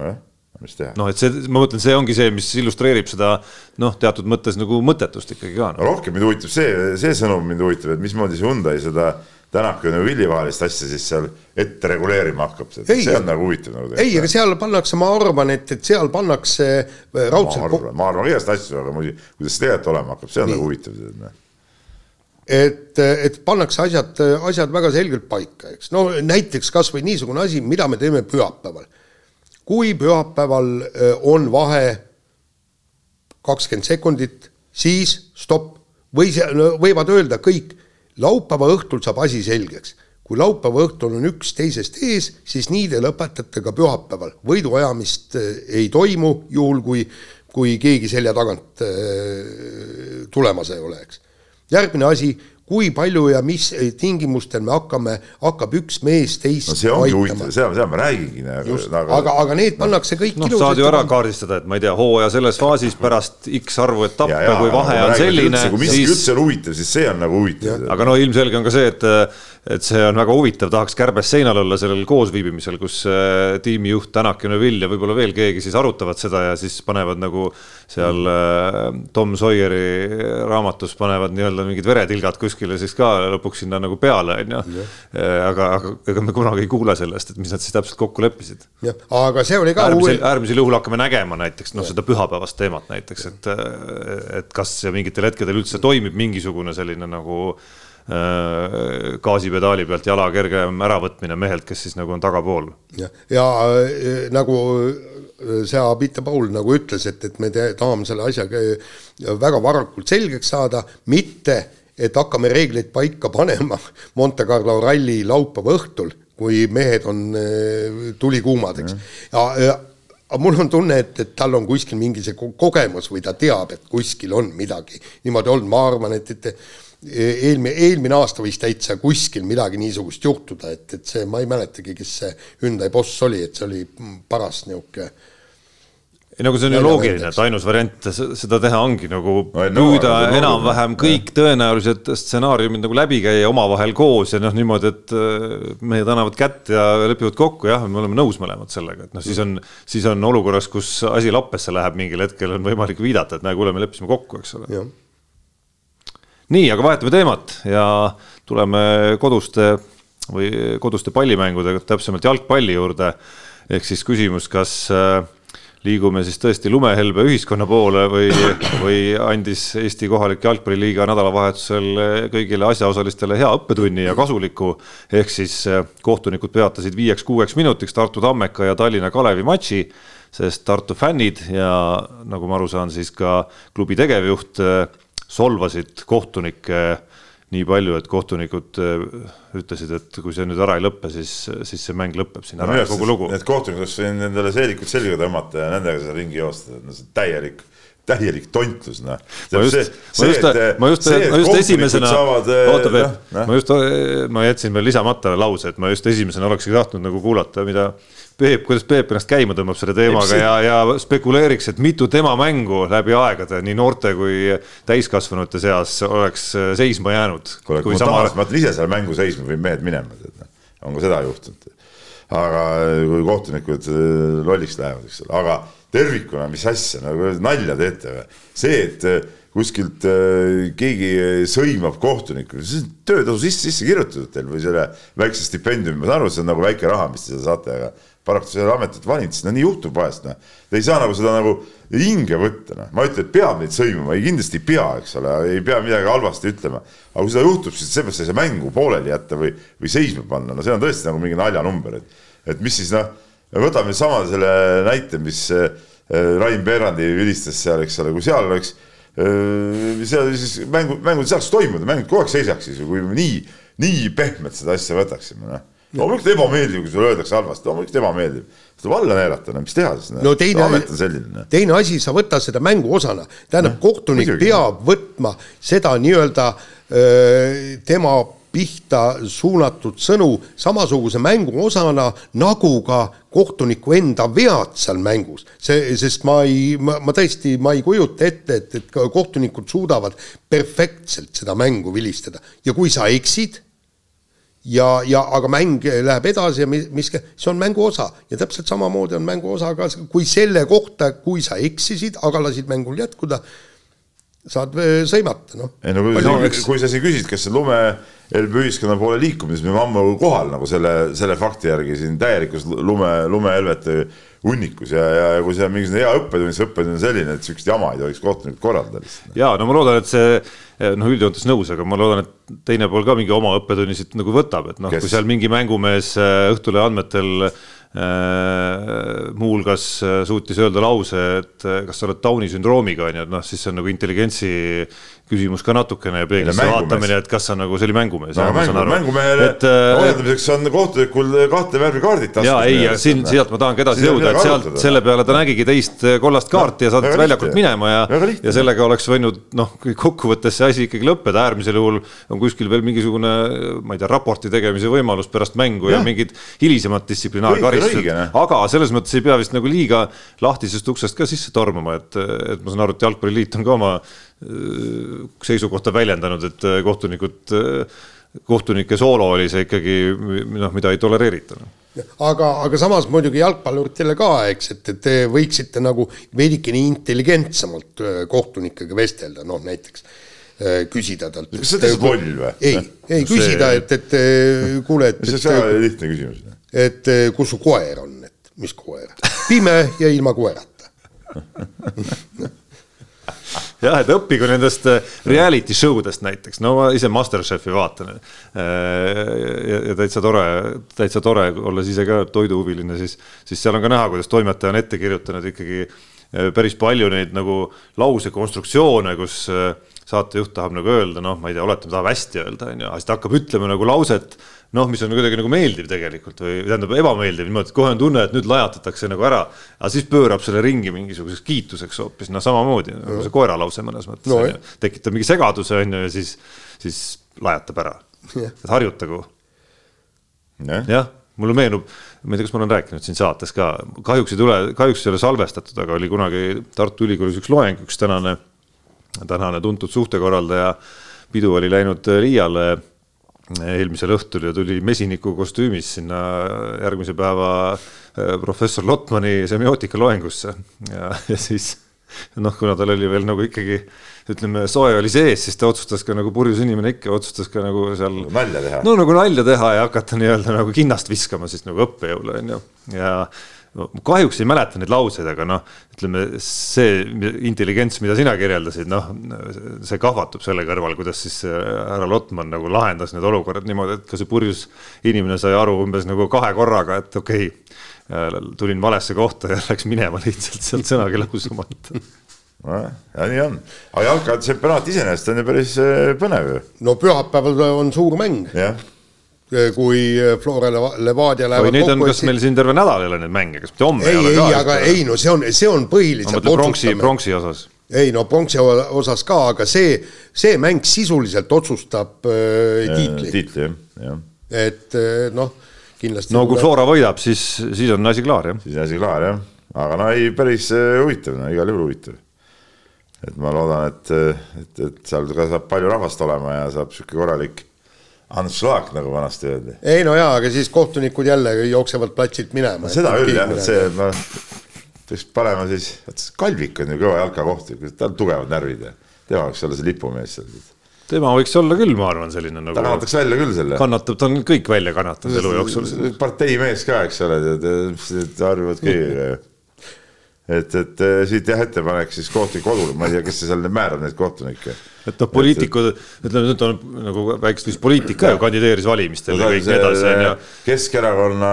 eh?. Mis teha? noh, et see, ma mõtlen, see ongi see, mis illustreerib seda noh, teatud mõttes nagu mõttetust ikkagi ka no.. rohkem mind huvitab see, see sõnum mind huvitab, et mismoodi see Hyundai seda Tänak ja Neuvilli vahelist asja siis seal ette reguleerima hakkab, see on nagu huvitav nagu. ei, aga seal pannakse, ma arvan, et, et seal pannakse äh, raudselt. ma arvan, ma arvan igast asju, aga muidugi, kuidas see tegelikult olema hakkab, see on Nii. nagu huvitav. et, et pannakse asjad, asjad väga selgelt paika, eks, no näiteks kasvõi niisugune asi, mida me teeme pühapäeval. Kui pühapäeval on vahe kakskümmend sekundit, siis stopp või see, võivad öelda kõik laupäeva õhtul saab asi selgeks. kui laupäeva õhtul on üks teisest ees, siis nii te lõpetate ka pühapäeval. võiduajamist ei toimu, juhul kui, kui keegi selja tagant tulemas ei ole, eks. järgmine asi kui palju ja mis tingimustel me hakkame, hakkab üks mees teist no see ongi huvitav, seda, seda ma räägingi. Aga, aga, aga need pannakse kõik no, saad ju ära kaardistada, et ma ei tea, hooaja selles faasis pärast X arvu etappe, kui vahe on selline. kui miski siis... üldse on huvitav, siis see on nagu huvitav. aga no ilmselge on ka see, et et see on väga huvitav, tahaks kärbes seinal olla sellel koosviibimisel, kus äh, tiimijuht Tänak ja Neville ja võib-olla veel keegi siis arutavad seda ja siis panevad nagu seal äh, Tom Sawyeri raamatus panevad nii-öelda mingid veretilgad kuskile siis ka lõpuks sinna nagu peale, on ju. Äh, aga, aga ega me kunagi ei kuule sellest, et mis nad siis täpselt kokku leppisid. jah, aga see oli ka äärmisel, äärmisel juhul hakkame nägema näiteks noh, seda pühapäevast teemat näiteks, et, et kas mingitel hetkedel üldse toimib mingisugune selline nagu äh, Äh, gaasipedaali pealt jala kergem äravõtmine mehelt, kes siis nagu on tagapool. ja, ja äh, nagu äh, see Abita Paul nagu ütles, et, et me te, tahame selle asja väga varakult selgeks saada, mitte et hakkame reegleid paika panema Monte Carlo ralli laupäeva õhtul, kui mehed on tulikuumad, eks. ja, ja aga mul on tunne, et, et tal on kuskil mingi see kogemus või ta teab, et kuskil on midagi niimoodi olnud, ma arvan, et, et eelmine, eelmine aasta võis täitsa kuskil midagi niisugust juhtuda, et, et see, ma ei mäletagi, kes see Hyundai boss oli, et see oli paras niisugune ei nagu see on ju loogiline, et ainus variant seda teha ongi nagu püüda no, enam-vähem kõik tõenäolised stsenaariumid nagu läbi käia omavahel koos ja noh, niimoodi, et äh, mehed annavad kätt ja lepivad kokku, jah, me oleme nõus mõlemad sellega, et noh, siis on, siis on olukorras, kus asi lappesse läheb mingil hetkel, on võimalik viidata, et näe, kuule, me leppisime kokku, eks ole nii, aga vahetame teemat ja tuleme koduste või koduste pallimängudega, täpsemalt jalgpalli juurde. ehk siis küsimus, kas äh, liigume siis tõesti lumehelbe ühiskonna poole või, või andis Eesti kohalik jalgpalliliiga nädalavahetusel kõigile asjaosalistele hea õppetunni ja kasuliku. ehk siis äh, kohtunikud peatasid viieks-kuueks minutiks Tartu Tammeka ja Tallinna Kalevi matši, sest Tartu fännid ja nagu ma aru saan, siis ka klubi tegevjuht äh, solvasid kohtunikke nii palju, et kohtunikud äh, ütlesid, et kui see nüüd ära ei lõppe, siis, siis see mäng lõpeb siin ära no, kogu lugu. Need kohtunikud oleks võinud endale seelikud selga tõmmata ja nendega seal ringi joosta, no see on täielik täielik tontlus, noh. ma just, ma just, ma just, ma just esimesena, oota Peep, ma just, ma jätsin veel lisamata lause, et ma just esimesena olekski tahtnud nagu kuulata, mida Peep, kuidas Peep ennast käima tõmbab selle teemaga ja, ja spekuleeriks, et mitu tema mängu läbi aegade nii noorte kui täiskasvanute seas oleks äh, seisma jäänud. kuule, kui ma sama... tahaks, ma ütlen ise selle mängu seisma või mehed minema, noh, on ka seda juhtunud. aga kui kohtunikud lolliks lähevad, eks ole, aga tervikuna, mis asja, nagu nalja teete või? see, et kuskilt keegi sõimab kohtunikku, see on töötasu sisse, sisse kirjutatud teil või selle väikse stipendiumi, ma saan aru, see on nagu väike raha, mis te saate, aga paraku seda ametit valid, siis no nii juhtub vahest, noh. Te ei saa nagu seda nagu hinge võtta, noh. ma ei ütle, et peab neid sõimama, ei kindlasti ei pea, eks ole, ei pea midagi halvasti ütlema. aga kui seda juhtub, siis seepärast ei saa mängu pooleli jätta või, või seisma panna, no see on tõesti nagu mingi naljanumber, et, et mis siis noh, võtame sama selle näite, mis äh, Rain Peerandi vilistas seal, eks ole, kui seal oleks äh,, seal siis mängu, mängud saaks toimuda, mängud kogu aeg seisaks siis ju, kui me nii, nii pehmelt seda asja võtaksime, noh loomulikult ebameeldiv, kui sulle öeldakse halvasti, loomulikult ebameeldiv. tuleb alla neelata, no mis teha siis? no teine, noh. teine asi, sa võta seda mängu osana, tähendab, kohtunik muidugi. peab võtma seda nii-öelda tema pihta suunatud sõnu samasuguse mängu osana, nagu ka kohtuniku enda vead seal mängus. see, sest ma ei, ma, tõesti, ma ei kujuta ette, et, et kohtunikud suudavad perfektselt seda mängu vilistada ja kui sa eksid ja, ja aga mäng läheb edasi ja mis, mis, see on mängu osa ja täpselt samamoodi on mängu osa ka, kui selle kohta, kui sa eksisid, aga lasid mängul jätkuda, saad sõimata, noh. ei no kui, no, eks... kui sa siin küsid, kas see lume ühiskonna poole liikumine, siis me oleme ammu kohal nagu selle, selle fakti järgi siin täielikus lume, lumehelvete hunnikus ja, ja, ja kui see on mingisugune hea õppetund, siis õppetund on selline, et sihukest jama ei tohiks kohtunikud korraldada lihtsalt. ja no ma loodan, et see noh, üldjoontes nõus, aga ma loodan, et teine pool ka mingi oma õppetunni siit nagu võtab, et noh, kui seal mingi mängumees äh, Õhtulehe andmetel Äh, muuhulgas äh, suutis öelda lause, et äh, kas sa oled Downi sündroomiga, on ju, et noh, siis see on nagu intelligentsi küsimus ka natukene ja peeglisse vaatamine, et kas sa nagu, see oli mängumees no,. Mängu, mängumehele et, ohjeldamiseks on kohtunikul kahte värvi kaardid. ja ei, ja siin, sealt ma tahangi edasi jõuda, et sealt, selle peale ta nägigi teist kollast kaarti no, ja saatis väljakult minema ja, ja sellega oleks võinud noh, kokkuvõttes see asi ikkagi lõppeda, äärmisel juhul on kuskil veel mingisugune, ma ei tea, raporti tegemise võimalus pärast mängu ja, ja mingid hilisemad distsiplinaarkaristused. Karistused, aga selles mõttes ei pea vist nagu liiga lahtisest uksest ka sisse tormama, et, et ma saan aru, et Jalgpalliliit on ka oma äh, seisukohta väljendanud, et äh, kohtunikud, äh, kohtunike soolo oli see ikkagi noh, mida ei tolereerita aga, aga samas muidugi jalgpalluritele ka, eks, et, et te võiksite nagu veidikene intelligentsemalt kohtunikega vestelda, noh näiteks küsida talt. kas see on loll või? ei, ei küsida, et, et kuule, et. see on väga lihtne küsimus et kus su koer on, et mis koer, pime ja ilma koerata jah, et õppigu nendest eh, reality show dest näiteks, no ma ise Masterchefi vaatan. Eh, ja, ja täitsa tore, täitsa tore, olles ise ka toiduhuviline, siis, siis seal on ka näha, kuidas toimetaja on ette kirjutanud ikkagi päris palju neid nagu lausekonstruktsioone, kus saatejuht tahab nagu öelda, noh, ma ei tea, oletame, tahab hästi öelda, on ju, aga siis ta hakkab ütlema nagu lauset noh, mis on kuidagi nagu meeldiv tegelikult või tähendab ebameeldiv niimoodi, et kohe on tunne, et nüüd lajatatakse nagu ära, aga siis pöörab selle ringi mingisuguseks kiituseks hoopis, noh, samamoodi nagu see koera lause mõnes mõttes no, tekitab mingi segaduse on ju ja siis, siis lajatab ära, et harjutagu. jah, mulle meenub, ma ei tea, kas ma olen rääkinud siin saates ka, kahjuks ei tule, kahjuks ei ole salvestatud, aga oli kunagi Tartu Ülikoolis üks loeng, üks tänane, tänane tuntud suhtekorraldaja pidu oli läinud Riiale eelmisel õhtul ja tuli mesiniku kostüümis sinna järgmise päeva äh, professor Lotmani semiootika loengusse ja, ja siis noh, kuna tal oli veel nagu ikkagi ütleme, soe oli sees, siis ta otsustas ka nagu purjus inimene ikka otsustas ka nagu seal nalja teha. no nagu nalja teha ja hakata nii-öelda nagu kinnast viskama siis nagu õppejõule onju ja no, kahjuks ei mäleta neid lauseid, aga noh, ütleme see intelligents, mida sina kirjeldasid, noh, see kahvatub selle kõrval, kuidas siis härra Lotman nagu lahendas need olukorrad niimoodi, et ka see purjus inimene sai aru umbes nagu kahe korraga, et okei okay,, tulin valesse kohta ja läks minema lihtsalt sealt sõnagi lausamata ja nii on, aga jalkatšempionaat iseenesest on ju päris äh, põnev ju. no pühapäeval on suur mäng. jah kui Flora Levadia lähevad kokku. Neid on, kas meil siin terve nädal ei ole neid mänge, kas mitte homme ei, ei, aga ei no see on, see on põhiliselt. ma mõtlen pronksi, pronksi osas. ei no pronksi osas ka, aga see, see mäng sisuliselt otsustab äh, tiitli. tiitli jah, jah. et noh, kindlasti. no kui Flora võidab, siis, siis on asi klaar jah. siis on asi klaar jah, aga no ei, päris huvitav, no igal juhul huvitav et ma loodan, et, et, et seal ka saab palju rahvast olema ja saab sihuke korralik anšlaag, nagu vanasti öeldi. ei no jaa, aga siis kohtunikud jälle jooksevad platsilt minema no,. seda küll jah, et see ma peaks panema siis, Kalvik on ju kõva jalkakohtunik, tal on tugevad närvid ja tema võiks olla see lipumees seal. tema võiks olla küll, ma arvan, selline nagu. ta kannataks välja küll selle. kannatab, ta on kõik välja kannatanud elu jooksul. parteimees ka, eks ole, tead, harjuvad kõigega ju et, et siit jah, ettepanek siis kohtunike kodule, ma ei tea, kes seal määrab neid kohtunikke. Et noh, poliitikud, ütleme nüüd on nagu väikest vist poliitik ka ju kandideeris valimistel ja kõik nii edasi on ju. Keskerakonna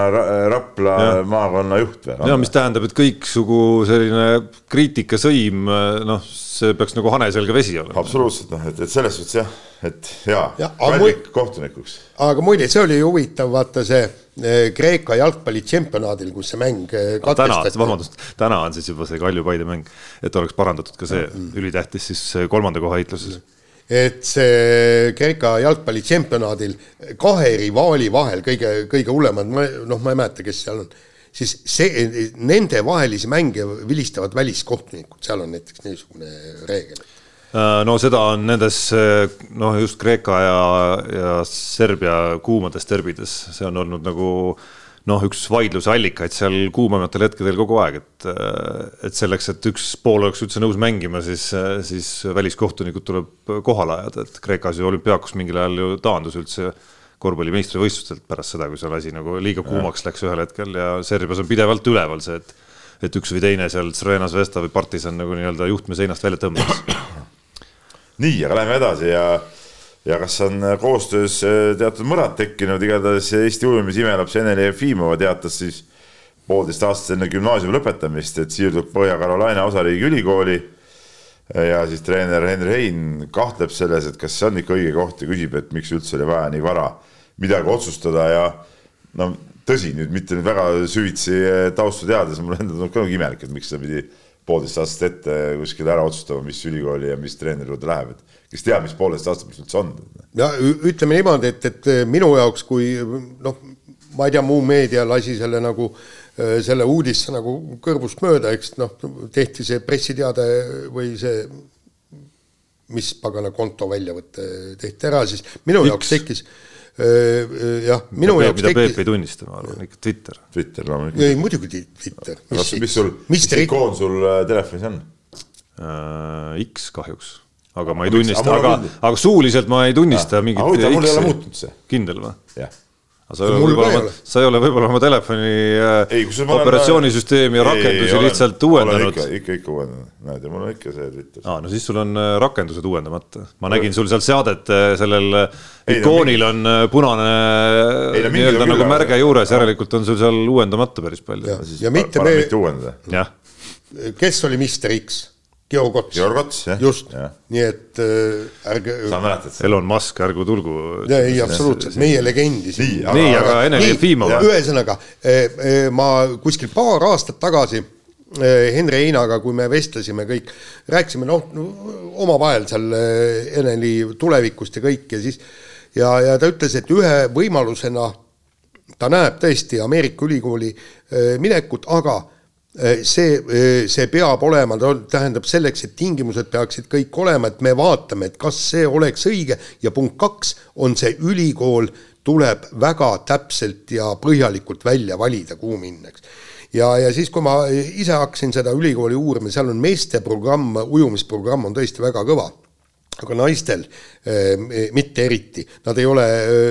Rapla ja. maakonna juht või? ja mis tähendab, et kõiksugu selline kriitikasõim, noh, see peaks nagu hane selge vesi olema. absoluutselt noh, et, et selles suhtes jah, et jaa ja, Kalvik kohtunikuks. aga muide, see oli huvitav, vaata see Eh, Kreeka jalgpalli tšempionaadil, kus see mäng eh, katkestati. vabandust, täna on siis juba see Kalju-Paide mäng, et oleks parandatud ka see mm. ülitähtis siis kolmanda koha heitluses. Et see Kreeka jalgpalli tšempionaadil kahe rivaali vahel kõige, kõige hullemad, noh, ma ei mäleta, kes seal on, siis see, nendevahelisi mänge vilistavad väliskohtunikud, seal on näiteks niisugune reegel. Äh, no seda on nendes noh, just Kreeka ja, ja Serbia kuumades derbides, see on olnud nagu noh, üks vaidluse allikaid seal kuumematel hetkedel kogu aeg, et, et selleks, et üks pool oleks üldse nõus mängima, siis, siis väliskohtunikud tuleb kohale ajada, et Kreekas ju olümpiaakos mingil ajal ju taandus üldse korvpalli meistrivõistlustelt pärast seda, kui seal asi nagu liiga kuumaks läks ühel hetkel ja Serbias on pidevalt üleval see, et et üks või teine seal Crvena Zvezda või Partisan nagu nii-öelda juhtme seinast välja tõmbas nii, aga lähme edasi ja, ja kas on koostöös äh, teatud mõrad tekkinud, igatahes Eesti ujumise imelaps Ene-Li Jefimova teatas siis poolteist aastat enne gümnaasiumi lõpetamist, et siirdub Põhja-Carolina osariigi ülikooli. ja siis treener Henri Hein kahtleb selles, et kas see on ikka õige koht ja küsib, et miks üldse oli vaja nii vara midagi otsustada ja no tõsi, nüüd mitte nüüd väga süvitsi taustu teades, mulle endale tundub ka nagu imelik, et miks ta pidi poolteist aastat ette kuskil ära otsustama, mis ülikooli ja mis treeneri juurde läheb, et kes teab, mis poolteist aastat mis üldse on. ja ütleme niimoodi, et, et minu jaoks, kui noh, ma ei tea, muu meedia lasi selle nagu selle uudisse nagu kõrvust mööda, eks noh, tehti see pressiteade või see mis pagana konto väljavõte tehti ära, siis minu X. jaoks tekkis jah, minu mida jaoks mida tekkis. Peep ei tunnista, ma arvan, ikka Twitter. Twitter loomulikult. ei, muidugi Twitter. mis, mis sul, mis ikoon sul äh, telefonis on uh,? X kahjuks, aga ma ei tunnista, aga, aga suuliselt ma ei tunnista mingit. aga huvitav, mul ei ole muutunud see. kindel või? jah aga sa ei ole võib-olla, sa ei ole võib-olla oma telefoni äh, ei, operatsioonisüsteemi ja rakendusi ei, lihtsalt uuendanud. ikka, ikka, ikka uuendanud, näed ja mul on ikka see Twitter. aa, no siis sul on äh, rakendused uuendamata. ma nägin sul seal seadet, äh, sellel ei, ikoonil no, on punane nii-öelda nagu aga... märge juures, järelikult on sul seal uuendamata päris palju. ja, ja mitte me. kes oli Mister X? Georg Ots. Georg Ots, jah. just, nii et äh, ärge. sa mäletad seda? Elon Musk, ärgu tulgu. ei, absoluutselt, meie legendi. nii, aga, nii, aga Ene Jefimov. ühesõnaga äh, äh, ma kuskil paar aastat tagasi äh, Henri Heinaga, kui me vestlesime kõik, rääkisime noh, omavahel seal Eneli tulevikust ja kõik ja siis ja, ja ta ütles, et ühe võimalusena ta näeb tõesti Ameerika ülikooli minekut, aga Äh, see, äh, see peab olema, tähendab selleks, et tingimused peaksid kõik olema, et me vaatame, et kas see oleks õige. Ja punkt kaks on see ülikool tuleb väga täpselt ja põhjalikult välja valida, kuhu minna, eks. ja, ja siis, kui ma ise hakkasin seda ülikooli uurima, seal on meesteprogramm, ujumisprogramm on tõesti väga kõva. Aga naistel eh, mitte eriti, nad ei ole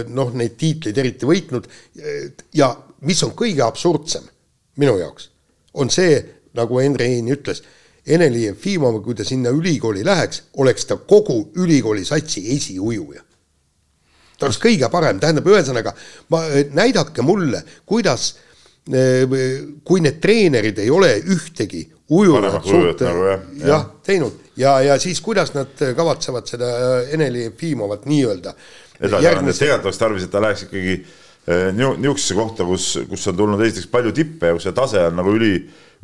noh, neid tiitleid eriti võitnud. Ja mis on kõige absurdsem minu jaoks on see, nagu Henri Hein ütles, Eneli Jefimov, kui ta sinna ülikooli läheks, oleks ta kogu ülikooli satsi esiujuja. ta oleks kõige parem, tähendab, ühesõnaga, ma, näidake mulle, kuidas kui need treenerid ei ole ühtegi ujuvat suurt nagu, jah, jah ja, teinud. Ja, ja siis kuidas nad kavatsevad seda Eneli Jefimovat nii-öelda arendada, tegelikult oleks tarvis, et ta läheks ikkagi eh, niisugusesse kohta, kus, kus on tulnud esiteks palju tippe ja kus see tase on nagu üli,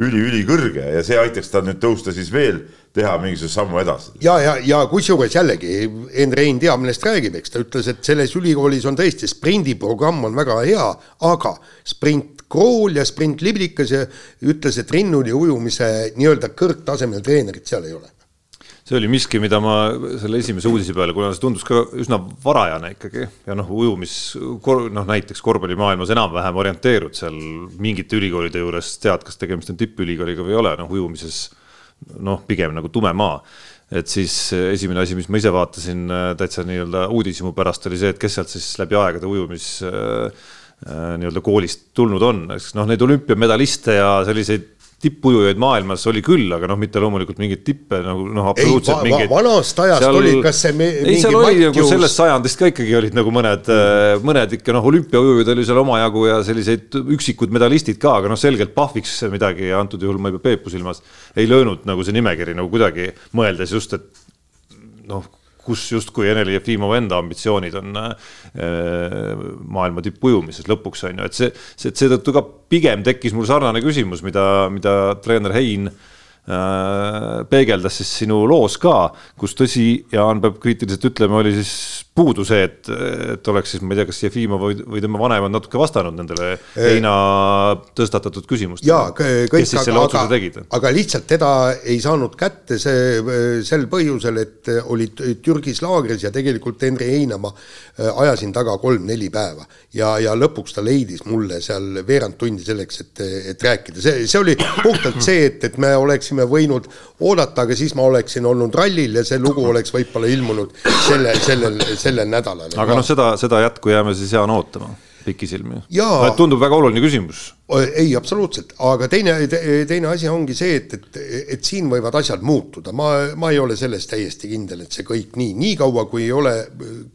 üli-ülikõrge ja see aitaks tal nüüd tõusta siis veel, teha mingisuguse sammu edasi. ja, ja, ja kusjuures jällegi, Enn-Rein teab, millest räägib, eks ta ütles, et selles ülikoolis on tõesti sprindiprogramm on väga hea, aga sprint Krool ja sprint Liblikas ja ütles, et rinnuli ujumise nii-öelda kõrgtasemel treenerit seal ei ole see oli miski, mida ma selle esimese uudise peale, kuna see tundus ka üsna varajane ikkagi ja noh, ujumis, noh näiteks korvpallimaailmas enam-vähem orienteerud seal mingite ülikoolide juures, tead, kas tegemist on tippülikooliga või ei ole, noh ujumises noh, pigem nagu tume maa. Et siis esimene asi, mis ma ise vaatasin täitsa nii-öelda uudishimu pärast, oli see, et kes sealt siis läbi aegade ujumis äh, äh, nii-öelda koolist tulnud on, eks noh, neid olümpiamedaliste ja selliseid tippujujaid maailmas oli küll, aga noh, mitte loomulikult mingeid tippe nagu noh, absoluutselt ei, mingeid. vanast ajast seal, oli, kas see me, ei, seal oli Mattius... nagu sellest sajandist ka ikkagi olid nagu mõned mm., mõned ikka noh, olümpiaujujaid oli seal omajagu ja selliseid üksikud medalistid ka, aga noh, selgelt Pahviks midagi, antud juhul ma ei pea Peepu silmas, ei löönud nagu see nimekiri nagu kuidagi mõeldes just, et noh kus justkui Eneli Jefimov enda ambitsioonid on äh, maailma tippujumises lõpuks on ju, et see, see, seetõttu ka pigem tekkis mul sarnane küsimus, mida, mida treener Hein äh, peegeldas siis sinu loos ka, kus tõsi, Jaan peab kriitiliselt ütlema, oli siis puudu see, et, et oleks siis, ma ei tea, kas Jefimov või, või tema vanemad natuke vastanud nendele Heina tõstatatud küsimustele. jaa, kõik, aga, aga, aga lihtsalt teda ei saanud kätte see sel põhjusel, et olid Türgis laagris ja tegelikult Henri Heinamaa äh, ajasin taga kolm-neli päeva. ja, ja lõpuks ta leidis mulle seal veerand tundi selleks, et, et rääkida, see, see oli puhtalt see, et, et me oleksime võinud oodata, aga siis ma oleksin olnud rallil ja see lugu oleks võib-olla ilmunud selle, sellel sellel nädalal. aga noh, seda, seda jätku jääme siis Jaan ootama pikisilmi. No, tundub väga oluline küsimus. ei, absoluutselt, aga teine, teine asi ongi see, et, et, et siin võivad asjad muutuda, ma, ma ei ole selles täiesti kindel, et see kõik nii, niikaua kui ei ole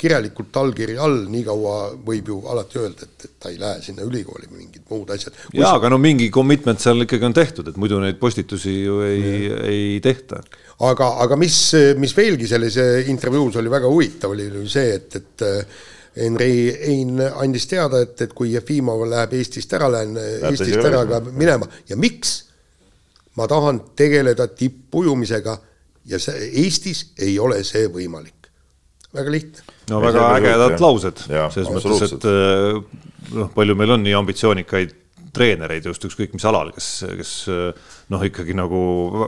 kirjalikult allkiri all, nii kaua võib ju alati öelda, et, et ta ei lähe sinna ülikooli või mingid muud asjad. jaa, aga no mingi commitment seal ikkagi on tehtud, et muidu neid postitusi ju ei, ei tehta aga, aga mis, mis veelgi selles intervjuus oli väga huvitav, oli see, et, et Henri Ein andis teada, et, et kui Jefimov läheb Eestist ära, lähen Läheb Eestist ära ka minema ja miks? ma tahan tegeleda tippujumisega ja see Eestis ei ole see võimalik. väga lihtne. no väga ägedad laused, selles mõttes, et noh, palju meil on nii ambitsioonikaid treenereid just ükskõik mis alal, kes, kes noh, ikkagi nagu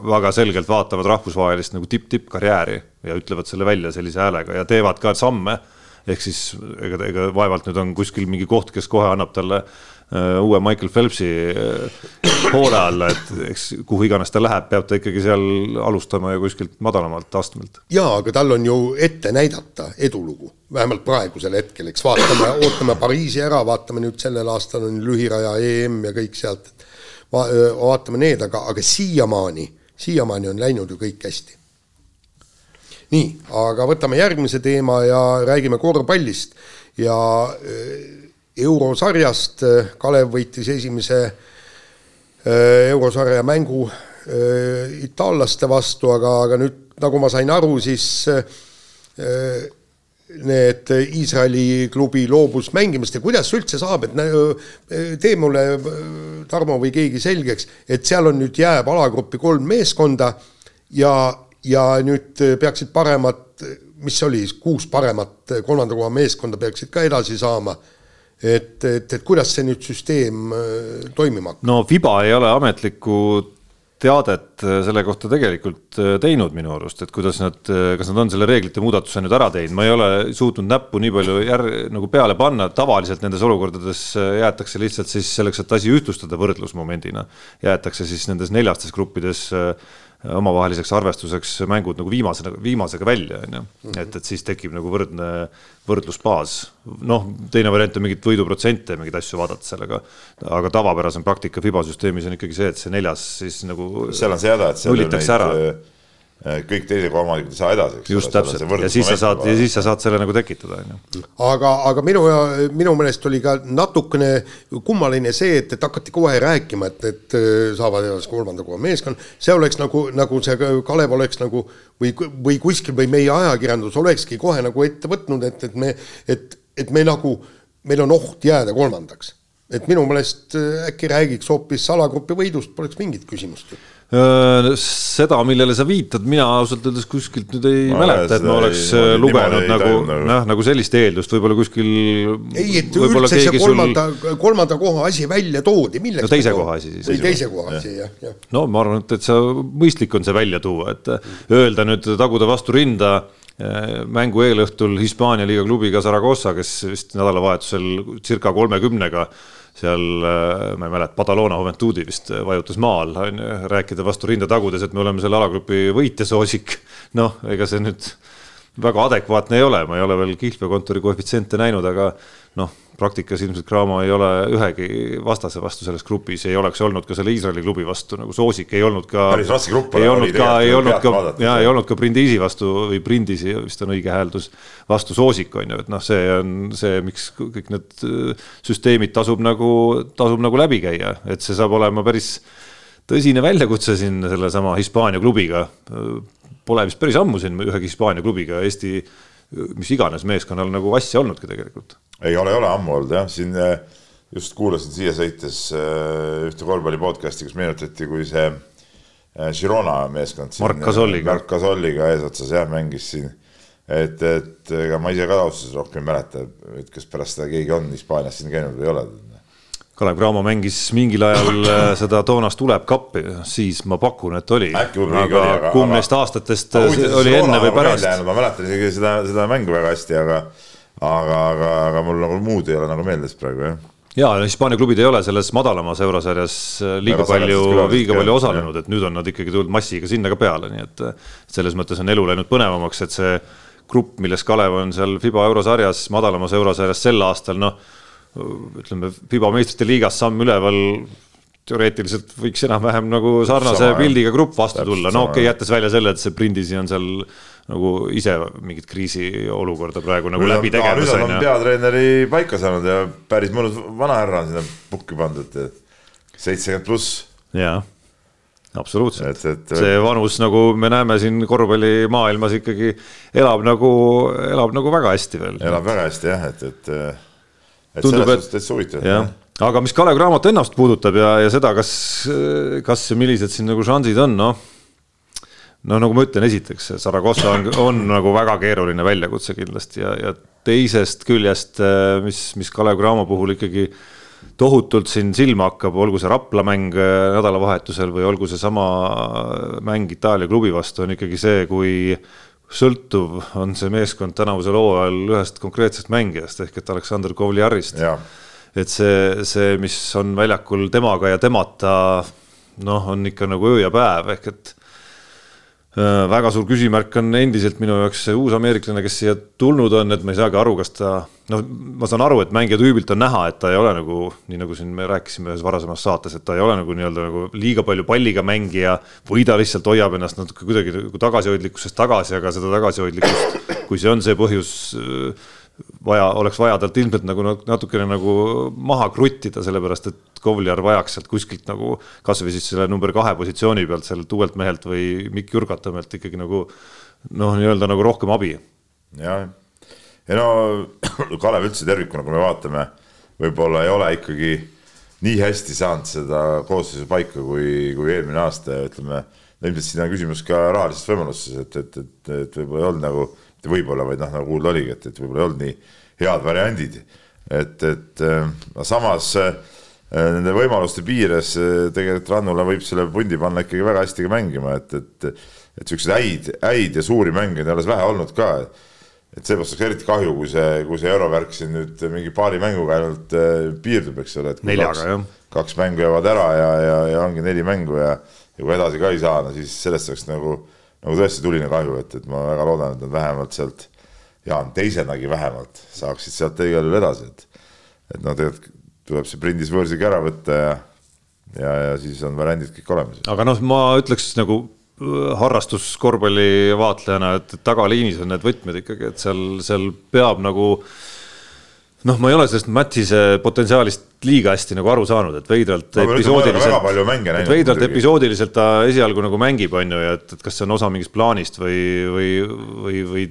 väga selgelt vaatavad rahvusvahelist nagu tipp-tipp-karjääri ja ütlevad selle välja sellise häälega ja teevad ka samme. ehk siis ega, ega vaevalt nüüd on kuskil mingi koht, kes kohe annab talle uh, uue Michael Phelpsi uh, hoole alla, et eks kuhu iganes ta läheb, peab ta ikkagi seal alustama ju kuskilt madalamalt astmelt. jaa, aga tal on ju ette näidata edulugu vähemalt praegusel hetkel, eks vaatame, ootame Pariisi ära, vaatame nüüd sellel aastal on lühiraja EM ja kõik sealt, va-, vaatame need, aga, aga siiamaani, siiamaani on läinud ju kõik hästi. nii, aga võtame järgmise teema ja räägime korvpallist ja eurosarjast Kalev võitis esimese eurosarja mängu itaallaste vastu, aga, aga nüüd nagu ma sain aru, siis need Iisraeli klubi loobus mängimast ja kuidas üldse saab, et tee mulle, Tarmo või keegi selgeks, et seal on nüüd jääb alagruppi kolm meeskonda ja, ja nüüd peaksid paremad, mis see oli, kuus paremat kolmanda koha meeskonda peaksid ka edasi saama et, et, et kuidas see nüüd süsteem toimima hakkab? no Fiba ei ole ametlikku teadet äh, selle kohta tegelikult äh, teinud minu arust, et kuidas nad, äh, kas nad on selle reeglite muudatuse nüüd ära teinud, ma ei ole suutnud näppu nii palju jär, nagu peale panna, tavaliselt nendes olukordades jäetakse lihtsalt siis selleks, et asi ühtlustada võrdlusmomendina, jäetakse siis nendes neljastes gruppides omavaheliseks arvestuseks mängud nagu viimase, viimasega välja, on ju. Mhm. et, et siis tekib nagu võrdne võrdlusbaas. noh, teine variant on mingit võiduprotsente, mingeid asju vaadata sellega, aga tavapärasem praktika FIBA süsteemis on ikkagi see, et see neljas siis nagu seal on see häda, et seal nullitakse ära äh, kõik teised kohaomanikud ei saa edasi. just täpselt ja siis sa saad ja siis sa saad selle nagu tekitada, on ju. aga, aga minu, minu meelest oli ka natukene kummaline see, et, et hakati kohe rääkima, et, et saavad edasi kolmanda koha meeskond, see oleks nagu, nagu see Kalev oleks nagu või, või kuskil või meie ajakirjandus olekski kohe nagu ette võtnud, et, et me, et, et me nagu, meil on oht jääda kolmandaks et minu meelest äkki räägiks hoopis alagrupi võidust, poleks mingit küsimust seda, millele sa viitad, mina ausalt öeldes kuskilt nüüd ei ma mäleta, et ma oleks ei, lugenud nagu noh, nagu sellist eeldust, võib-olla kuskil. ei, et üldse see kolmanda sul..., kolmanda koha asi välja toodi, milleks? no teise koha asi siis. või teise koha asi jah, jah. no ma arvan, et, et sa, mõistlik on see välja tuua, et öelda nüüd, taguda vastu rinda mängu eelõhtul Hispaania liiga klubiga Saragossa, kes vist nädalavahetusel circa kolmekümnega seal äh, ma ei mäleta, Badalona Juventudi vist äh, vajutas maal, on ju, rääkida vastu rinda tagudes, et me oleme selle alagrupi võitjasoosik. noh, ega see nüüd väga adekvaatne ei ole, ma ei ole veel kihlveokontori koefitsiente näinud, aga noh, praktikas ilmselt Cramo ei ole ühegi vastase vastu selles grupis, ei oleks olnud ka selle Iisraeli klubi vastu nagu soosik, ei olnud ka. päris raske grupp ei olnud ka, ei olnud ka, ja ei olnud ka Brindisi vastu või Brindisi vist on õige hääldus, vastu soosik on ju, et noh, see on see, miks kõik need äh, süsteemid tasub nagu, tasub nagu läbi käia, et see saab olema päris tõsine väljakutse siin sellesama Hispaania klubiga. Pole vist päris ammu siin ühegi Hispaania klubiga Eesti mis iganes meeskonnal nagu asja olnudki tegelikult ei ole, ei ole ammu olnud jah, siin äh, just kuulasin siia sõites äh, ühte korvpalli podcast'i, kus meenutati, kui see äh, Girona meeskond. Mark Gasolliga. Mark Gasolliga eesotsas jah, mängis siin. et, et ega ma ise ka ausalt rohkem ei mäleta, et kas pärast seda keegi on Hispaanias siin käinud või ei ole. Kalev Cramo mängis mingil ajal seda toonast tuleb kappi, siis ma pakun, et oli. aga kumb neist aastatest oli enne või pärast? ma mäletan isegi seda, seda mängu väga hästi, aga aga, aga, aga mul nagu muud ei ole nagu meeles praegu jah ja Hispaania klubid ei ole selles madalamas eurosarjas äh, liiga palju, liiga palju osalenud, et nüüd on nad ikkagi tulnud massiga sinna ka peale, nii et selles mõttes on elu läinud põnevamaks, et see grupp, milles Kalev on seal Fiba eurosarjas, madalamas eurosarjas sel aastal, noh ütleme, Fiba meistrite liigas samm üleval teoreetiliselt võiks enam-vähem nagu sarnase pildiga grupp vastu tulla, no okei okay,, jättes välja selle, et see Brindisi on seal nagu ise mingit kriisiolukorda praegu nagu nüüd läbi tegemas. nüüd on peatreeneri paika saanud ja päris mõnus vanahärra on sinna pukki pandud, seitsekümmend pluss. jaa, absoluutselt, see vanus, nagu me näeme siin korvpallimaailmas ikkagi elab nagu, elab nagu väga hästi veel. elab väga hästi jah, et, et, et Tundub, selles suhtes täitsa huvitav aga mis Kalev Cramot ennast puudutab ja, ja seda, kas, kas ja millised siin nagu šansid on, noh. no nagu ma ütlen, esiteks Saragossa on, on nagu väga keeruline väljakutse kindlasti ja, ja teisest küljest, mis, mis Kalev Cramo puhul ikkagi tohutult siin silma hakkab, olgu see Rapla mäng nädalavahetusel või olgu seesama mäng Itaalia klubi vastu, on ikkagi see, kui sõltuv on see meeskond tänavusel hooajal ühest konkreetsest mängijast ehk et Aleksandr Kovliarist et see, see, mis on väljakul temaga ja temata, noh, on ikka nagu öö ja päev, ehk et väga suur küsimärk on endiselt minu jaoks see uus ameeriklane, kes siia tulnud on, et ma ei saagi aru, kas ta, noh, ma saan aru, et mängija tüübilt on näha, et ta ei ole nagu, nii nagu siin me rääkisime ühes varasemas saates, et ta ei ole nagu nii-öelda nagu liiga palju palliga mängija või ta lihtsalt hoiab ennast natuke kuidagi nagu tagasihoidlikkusest tagasi, aga seda tagasihoidlikkust, kui see on see põhjus vaja, oleks vaja talt ilmselt nagu natukene nagu maha kruttida, sellepärast et Kovliar vajaks sealt kuskilt nagu kasvõi siis selle number kahe positsiooni pealt sellelt uuelt mehelt või Mikk Jürgatamelt ikkagi nagu noh, nii-öelda nagu rohkem abi. jah, ja no Kalev üldse tervikuna, kui me vaatame, võib-olla ei ole ikkagi nii hästi saanud seda koosseisu paika kui, kui eelmine aasta ja ütleme, ilmselt siin on küsimus ka rahalises võimaluses, et, et, et, et võib-olla ei olnud nagu võib-olla, vaid noh, nagu kuulda oligi, et, et võib-olla ei olnud nii head variandid. et, et no samas äh, nende võimaluste piires äh, tegelikult Rannula võib selle pundi panna ikkagi väga hästi ka mängima, et, et et siukseid häid, häid ja suuri mänge on alles vähe olnud ka. Et seepärast oleks eriti kahju, kui see, kui see eurovärk siin nüüd mingi paari mänguga ainult äh, piirdub, eks ole, et neljaga kaks, kaks mängu jäävad ära ja, ja, ja ongi neli mängu ja, ja kui edasi ka ei saa, no siis sellest oleks nagu nagu tõesti tuline kahju, et, et ma väga loodan, et nad vähemalt sealt, Jaan, teisenagi vähemalt saaksid sealt igal juhul edasi, et et noh, tegelikult tuleb see Prindis võõrsiga ära võtta ja ja, ja siis on variandid kõik olemas. aga noh, ma ütleks nagu harrastuskorvpalli vaatlejana, et tagaliinis on need võtmed ikkagi, et seal, seal peab nagu noh, ma ei ole sellest Matise potentsiaalist liiga hästi nagu aru saanud, et veidralt väga episoodiliselt, veidralt episoodiliselt ta esialgu nagu mängib, on ju, ja et, et kas see on osa mingist plaanist või, või, või, või,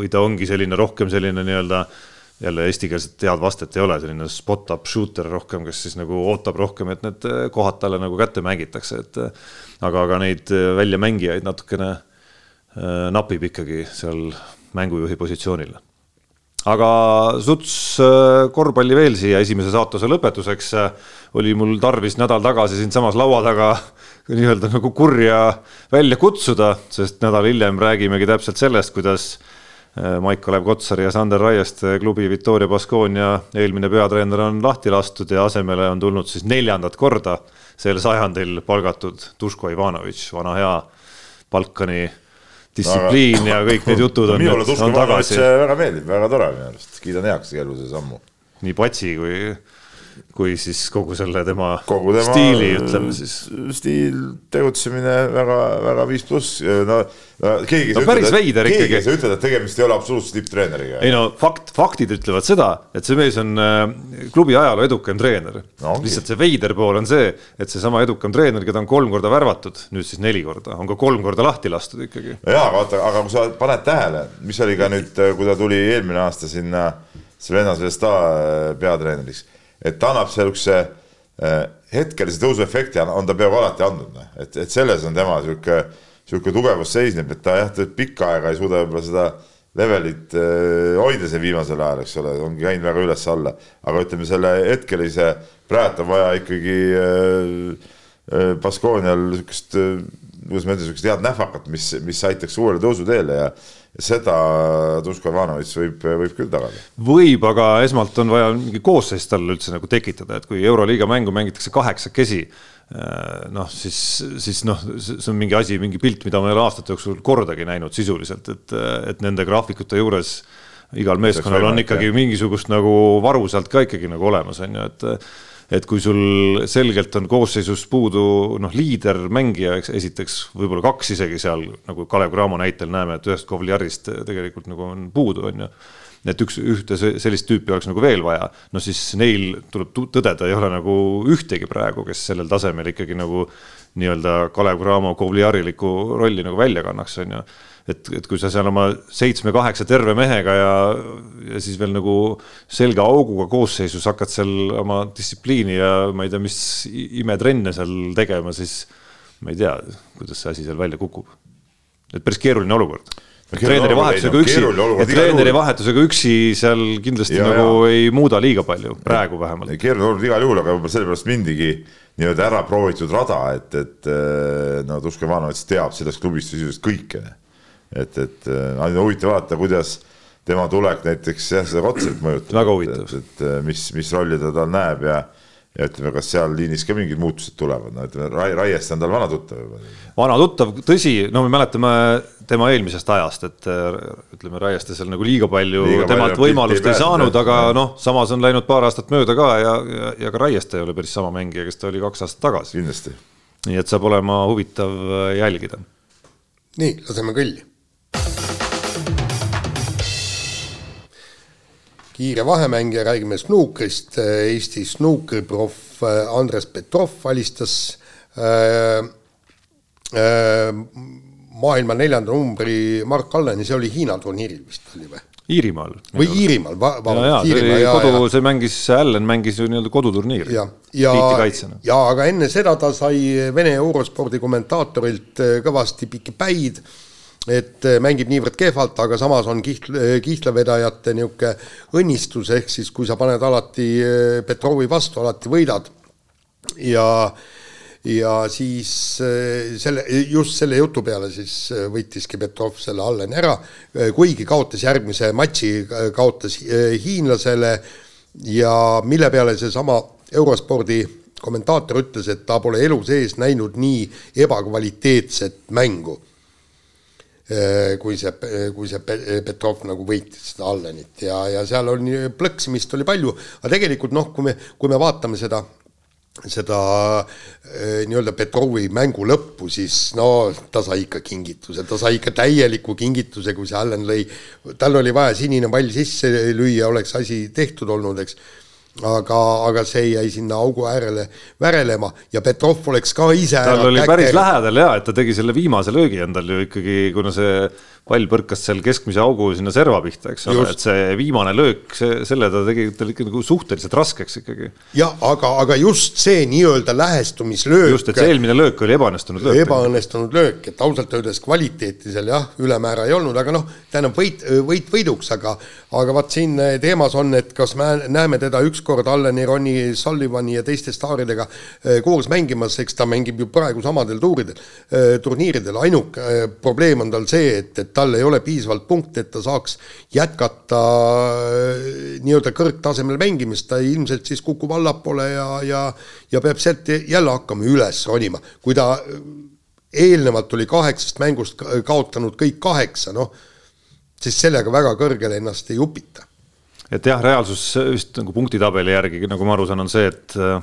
või ta ongi selline rohkem selline nii-öelda jälle eestikeelset head vastet ei ole, selline spot-up shooter rohkem, kes siis nagu ootab rohkem, et need kohad talle nagu kätte mängitakse, et aga, aga neid väljamängijaid natukene äh, napib ikkagi seal mängujuhi positsioonil aga suts äh, korvpalli veel siia esimese saatuse lõpetuseks. äh, oli mul tarvis nädal tagasi siinsamas laua taga nii-öelda nagu kurja välja kutsuda, sest nädal hiljem räägimegi täpselt sellest, kuidas äh, Maik-Kalev Kotsar ja Sander Raieste klubi Victoria Baskonia eelmine peatreener on lahti lastud ja asemele on tulnud siis neljandat korda sel sajandil palgatud Duško Ivanovitš, vana hea Balkani distsipliin ja kõik need jutud on, minule on Ivanovic tagasi väga meeldib, väga tore minu arust, kiidan heaks tegelikult selle sammu. nii Patsi kui, kui siis kogu selle tema, kogu tema stiili, ütleme siis. stiil, tegutsemine väga, väga viis pluss, no, no keegi No päris veider keegi ikkagi. ei saa ütelda, et tegemist ei ole absoluutselt tipptreeneriga. ei no fakt, faktid ütlevad seda, et see mees on äh, klubi ajaloo edukaim treener No lihtsalt see veider pool on see, et seesama edukam treener, keda on kolm korda värvatud, nüüd siis neli korda, on ka kolm korda lahti lastud ikkagi. jaa, vaata, aga kui sa paned tähele, mis oli ka nüüd, kui ta tuli eelmine aasta sinna Svenna Zvezda äh, peatreeneriks, et ta annab sihukese äh, hetkelise tõusuefekti on, ta peaaegu alati andnud, et, et selles on tema sihuke, sihuke tugevus seisneb, et ta jah, ta pikka aega ei suuda võib-olla seda levelit äh, hoida siin viimasel ajal, eks ole, ongi käinud väga üles-alla, aga ütleme, selle hetkelise, praegu on vaja ikkagi äh, äh, Baskoonial sihukest äh, kuidas ma ütlen, sihukest head nähvakat, mis, mis aitaks uuele tõusuteele ja seda Duško Ivanovic võib, võib küll tagada. võib, aga esmalt on vaja mingi koosseis talle üldse nagu tekitada, et kui Euroliiga mängu mängitakse kaheksakesi, noh, siis, siis noh, see on mingi asi, mingi pilt, mida ma ei ole aastate jooksul kordagi näinud sisuliselt, et, et nende graafikute juures igal meeskonnal on ikkagi mingisugust nagu varu sealt ka ikkagi nagu olemas, on ju, et et kui sul selgelt on koosseisus puudu noh, liider, mängija, eks esiteks võib-olla kaks isegi seal nagu Kalev Cramo näitel näeme, et ühest Kovliarist tegelikult nagu on puudu, on ju. et üks, ühte se- sellist tüüpi oleks nagu veel vaja, no siis neil tuleb tu- tõdeda, ei ole nagu ühtegi praegu, kes sellel tasemel ikkagi nagu nii-öelda Kalev Cramo Kovliariliku rolli nagu välja kannaks, on ju et, et kui sa seal oma seitsme-kaheksa terve mehega ja, ja siis veel nagu selge auguga koosseisus hakkad seal oma distsipliini ja ma ei tea, mis imetrenne seal tegema, siis ma ei tea, kuidas see asi seal välja kukub. et päris keeruline olukord. Treeneri vahetusega üksi, treeneri vahetusega üksi seal kindlasti Ja, nagu ja. ei muuda liiga palju, praegu vähemalt. keeruline olukord igal juhul, aga võib-olla sellepärast mindigi nii-öelda ära proovitud rada, et, et eh, no Duško Ivanovic teab sellest klubist sisuliselt kõike. Et, et eh, on huvitav vaadata, kuidas tema tulek näiteks jah, seda Kotserit mõjutab. Väga huvitav. et, et eh, mis, mis rolli ta tal näeb ja, ja ütleme, kas seal liinis ka mingid muutused tulevad, no ütleme, Rai-, Raiest on tal vana tuttav juba. vana tuttav, tõsi, no me mäletame tema eelmisest ajast, et äh, ütleme, Raieste seal nagu liiga palju Liiga temalt palju võimalust ei ei saanud, aga noh, samas on läinud paar aastat mööda ka ja, ja, ja ka Raieste ei ole päris sama mängija, kes ta oli kaks aastat tagasi. kindlasti. nii et saab olema huvitav äh, jälgida. nii, laseme kõlli. Kiire vahemäng ja räägime snuukrist. Eesti snuukriproff Andres Petrov alistas äh, äh, maailma neljanda numbri Mark Alleni, see oli Hiina turniiril vist oli või? Iirimaal. või Iirimaal, vabandust, kodu see mängis, Allan mängis ju nii-öelda koduturniiri. ja, ja, ja aga enne seda ta sai Vene eurospordi kommentaatorilt äh, kõvasti pikki päid, et äh, mängib niivõrd kehvalt, aga samas on kiht-, kihtlavedajate niisugune õnnistus, ehk siis kui sa paned alati äh, Petrovi vastu, alati võidad. Ja ja siis selle, just selle jutu peale siis võitiski Petrov selle Alleni ära, kuigi kaotas järgmise matši, kaotas hiinlasele ja mille peale seesama eurospordi kommentaator ütles, et ta pole elu sees näinud nii ebakvaliteetset mängu, kui see, kui see Pe- Petrov nagu võitis seda Allenit ja, ja seal oli plõksimist oli palju, aga tegelikult noh, kui me, kui me vaatame seda seda nii-öelda Petrovi mängu lõppu, siis no ta sai ikka kingituse, ta sai ikka täieliku kingituse, kui see Allan lõi, tal oli vaja sinine pall sisse lüüa, oleks asi tehtud olnud, eks aga, aga see jäi sinna augu äärele värelema ja Petrov oleks ka ise tal oli päris lähedal ja, et ta tegi selle viimase löögi endal ju ikkagi, kuna see pall põrkas seal keskmise augu sinna serva pihta, eks ole, et see viimane löök, see, selle ta tegi tal ikka nagu suhteliselt raskeks ikkagi. jah, aga, aga just see nii-öelda lähestumislöök. just, et see eelmine löök oli ebaõnnestunud löök. ebaõnnestunud löök, et ausalt öeldes kvaliteeti seal jah, ülemäära ei olnud, aga noh, tähendab võit, võit võiduks, aga aga vaat siin teemas on, et kas me näeme teda ükskord Alleni, Ronnie Sullivani ja teiste staaridega eh, koos mängimas, eks ta mängib ju praegu samadel tuuridel, eh, turniiridel, ainuke eh, probleem on tal see, et, et tal ei ole piisavalt punkte, et ta saaks jätkata äh, nii-öelda kõrgtasemel mängimist, ta ilmselt siis kukub allapoole ja, ja ja peab sealt jälle hakkama üles ronima, kui ta äh, eelnevalt oli kaheksast mängust kaotanud kõik kaheksa, noh, siis sellega väga kõrgele ennast ei upita. et jah, reaalsus vist nagu punktitabeli järgi, nagu ma aru saan, on see, et äh,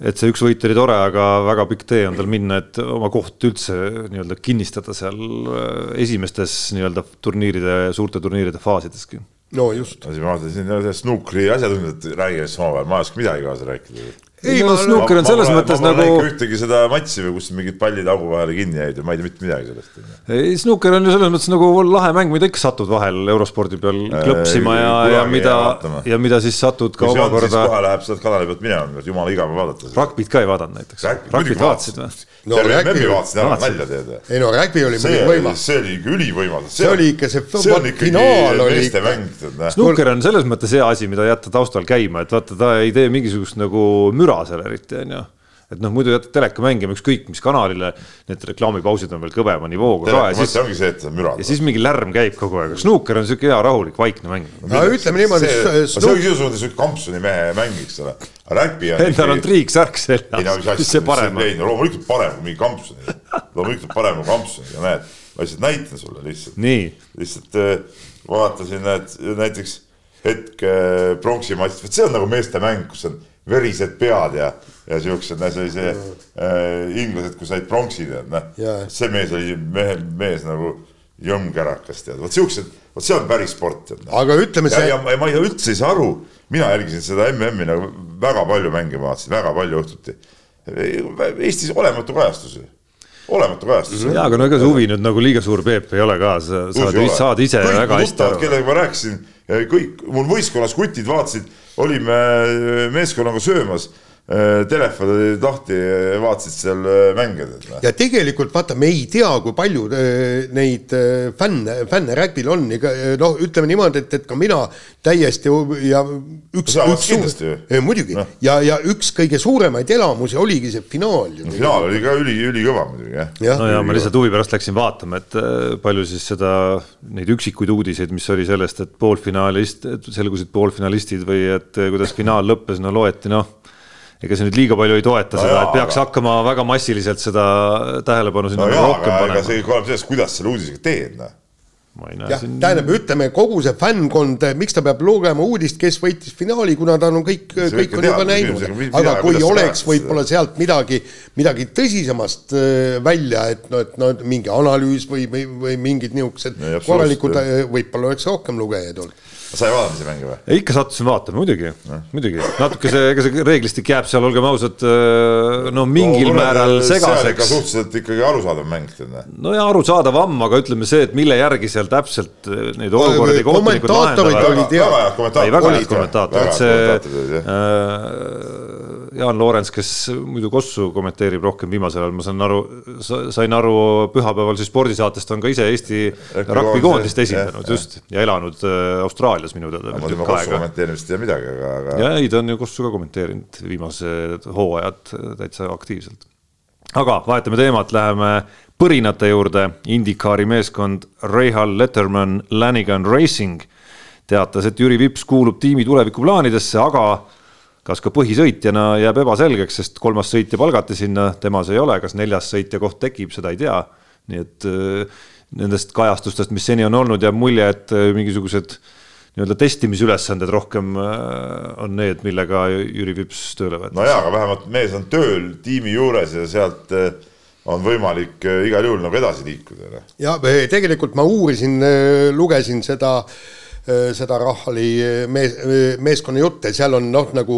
et see üks võit oli tore, aga väga pikk tee on tal minna, et oma koht üldse nii-öelda kinnistada seal äh, esimestes nii-öelda turniiride, suurte turniiride faasideski. no just. ma vaatasin, siin snukri asjatundjad räägivad siis omavahel, ma ei oska midagi kaasa rääkida ei no snukker on selles ma, mõttes ma, ma nagu. ühtegi seda matši või kus mingid pallid augu vahele kinni jäid ja ma ei tea mitte midagi sellest. ei, snukker on ju selles mõttes nagu lahe mäng, mida ikka satud vahel eurospordi peal klõpsima ja, ja mida, ja mida siis satud ka omakorda. kohe läheb sealt kanali pealt minema, jumala igav vaadata. Rugby't ka ei vaadanud näiteks. Rugby't vaatasid või? no Rugby vaatasin ära välja tead. ei no Rugby oli muidugi võimas. see oli ikka ülivõimas. see oli ikka see, finaal oli ikka. snukker on selles mõttes hea asi, mida jätta taustal käima, et vaata, ta ei tee mingisugust nagu müra seal eriti, on ju et noh, muidu jätad teleka mängima ükskõik mis kanalile, need reklaamipausid on veel kõvema nivooga ka. ja siis ongi see, et sa mürad. ja siis mingi lärm käib kogu aeg, snuuker on siuke hea rahulik, vaikne mäng. no ütleme niimoodi. see ongi sisuliselt siuke kampsuni mehe mäng, eks ole. Räpi on. Endal on triiksärk seljas, mis see parem on? ei no loomulikult parem kui mingi kampsuni. loomulikult parem kui kampsuni ja näed, ma lihtsalt näitan sulle lihtsalt. lihtsalt äh, vaatasin, et näiteks hetk pronksi matšist, vot see on nagu meeste mäng, kus on verised pead ja, ja siuksed, see oli see äh, inglased, kus said pronksi tead, noh. see mees oli mehe, mees nagu jõmmkärakas tead, vot siuksed, vot see on päris sport aga ütleme see. ja, ja, ma ei, üldse ei saa aru, mina jälgisin seda MM-i nagu väga palju mänge vaatasin, väga palju õhtuti. Eestis olematu kajastus ju olematu kajastus jaa, aga no ega see huvi nüüd nagu liiga suur Peep ei ole ka, sa saad, saad ise kõik väga hästi aru. kellega ma rääkisin, kõik mul võistkonnas kutid vaatasid olime meeskonnaga söömas. Äh, telefon olid lahti, vaatasid seal äh, mänge. ja tegelikult vaata, me ei tea, kui palju äh, neid fänne, fänne Räpil on, ega noh, ütleme niimoodi, et, et ka mina täiesti ja üks, üks kindlasti ju. muidugi no. ja, ja üks kõige suuremaid elamusi oligi see finaal. No, finaal oli ka üli, ülikõva muidugi jah ja.. no ja ma lihtsalt huvi pärast läksin vaatama, et palju siis seda, neid üksikuid uudiseid, mis oli sellest, et poolfinaalist, selgusid poolfinalistid või et kuidas finaal lõppes, no loeti noh ega see nüüd liiga palju ei toeta no seda, et peaks aga... hakkama väga massiliselt seda tähelepanu sinna no rohkem aga, panema. see oleneb sellest, kuidas selle uudisega teed, noh jah siin..., tähendab, ütleme kogu see fännkond, miks ta peab lugema uudist, kes võitis finaali, kuna ta on kõik, kõik on juba näinud. aga kui oleks võib-olla sealt midagi, midagi tõsisemast äh, välja, et no, et no mingi analüüs või, või, või mingid niisugused no, korralikud, äh, võib-olla oleks rohkem lugejaid olnud sa ei vaadanud seda mängu või? ikka sattusin vaatama, muidugi no., muidugi, natuke see, ega see reeglistik jääb seal, olgem ausad, äh, no mingil no, määral segaseks. suhteliselt ikkagi arusaadav mäng. no ja arusaadavam, aga ütleme see, et mille järgi seal täpselt äh, neid olukordi kohtunikud lahendavad. väga head kommentaatorid. väga head kommentaatorid, see äh, Jaan Loorents, kes muidu Kossu kommenteerib rohkem viimasel ajal, ma saan aru, sain aru, pühapäeval siis spordisaatest on ka ise Eesti rugbykoondist esindanud just ja elanud Austraalias minu teada. ma tema Kossu kommenteerimist ei tea midagi, aga, aga. ja ei, ta on ju Kossu ka kommenteerinud viimased hooajad täitsa aktiivselt. aga vahetame teemat, läheme põrinate juurde. IndyCari meeskond Rahal Letterman Lanigan Racing teatas, et Jüri Vips kuulub tiimi tulevikuplaanidesse, aga kas ka põhisõitjana jääb ebaselgeks, sest kolmas sõitja palgati sinna, temas ei ole, kas neljas sõitja koht tekib, seda ei tea. nii et nendest kajastustest, mis seni on olnud, jääb mulje, et mingisugused nii-öelda testimisülesanded rohkem on need, millega Jüri Vips tööle võetakse. no jaa, aga vähemalt mees on tööl tiimi juures ja sealt on võimalik igal juhul nagu edasi liikuda. Noh. ja tegelikult ma uurisin, lugesin seda äh, Äh, seda Rahali mees, meeskonna jutte, seal on noh, nagu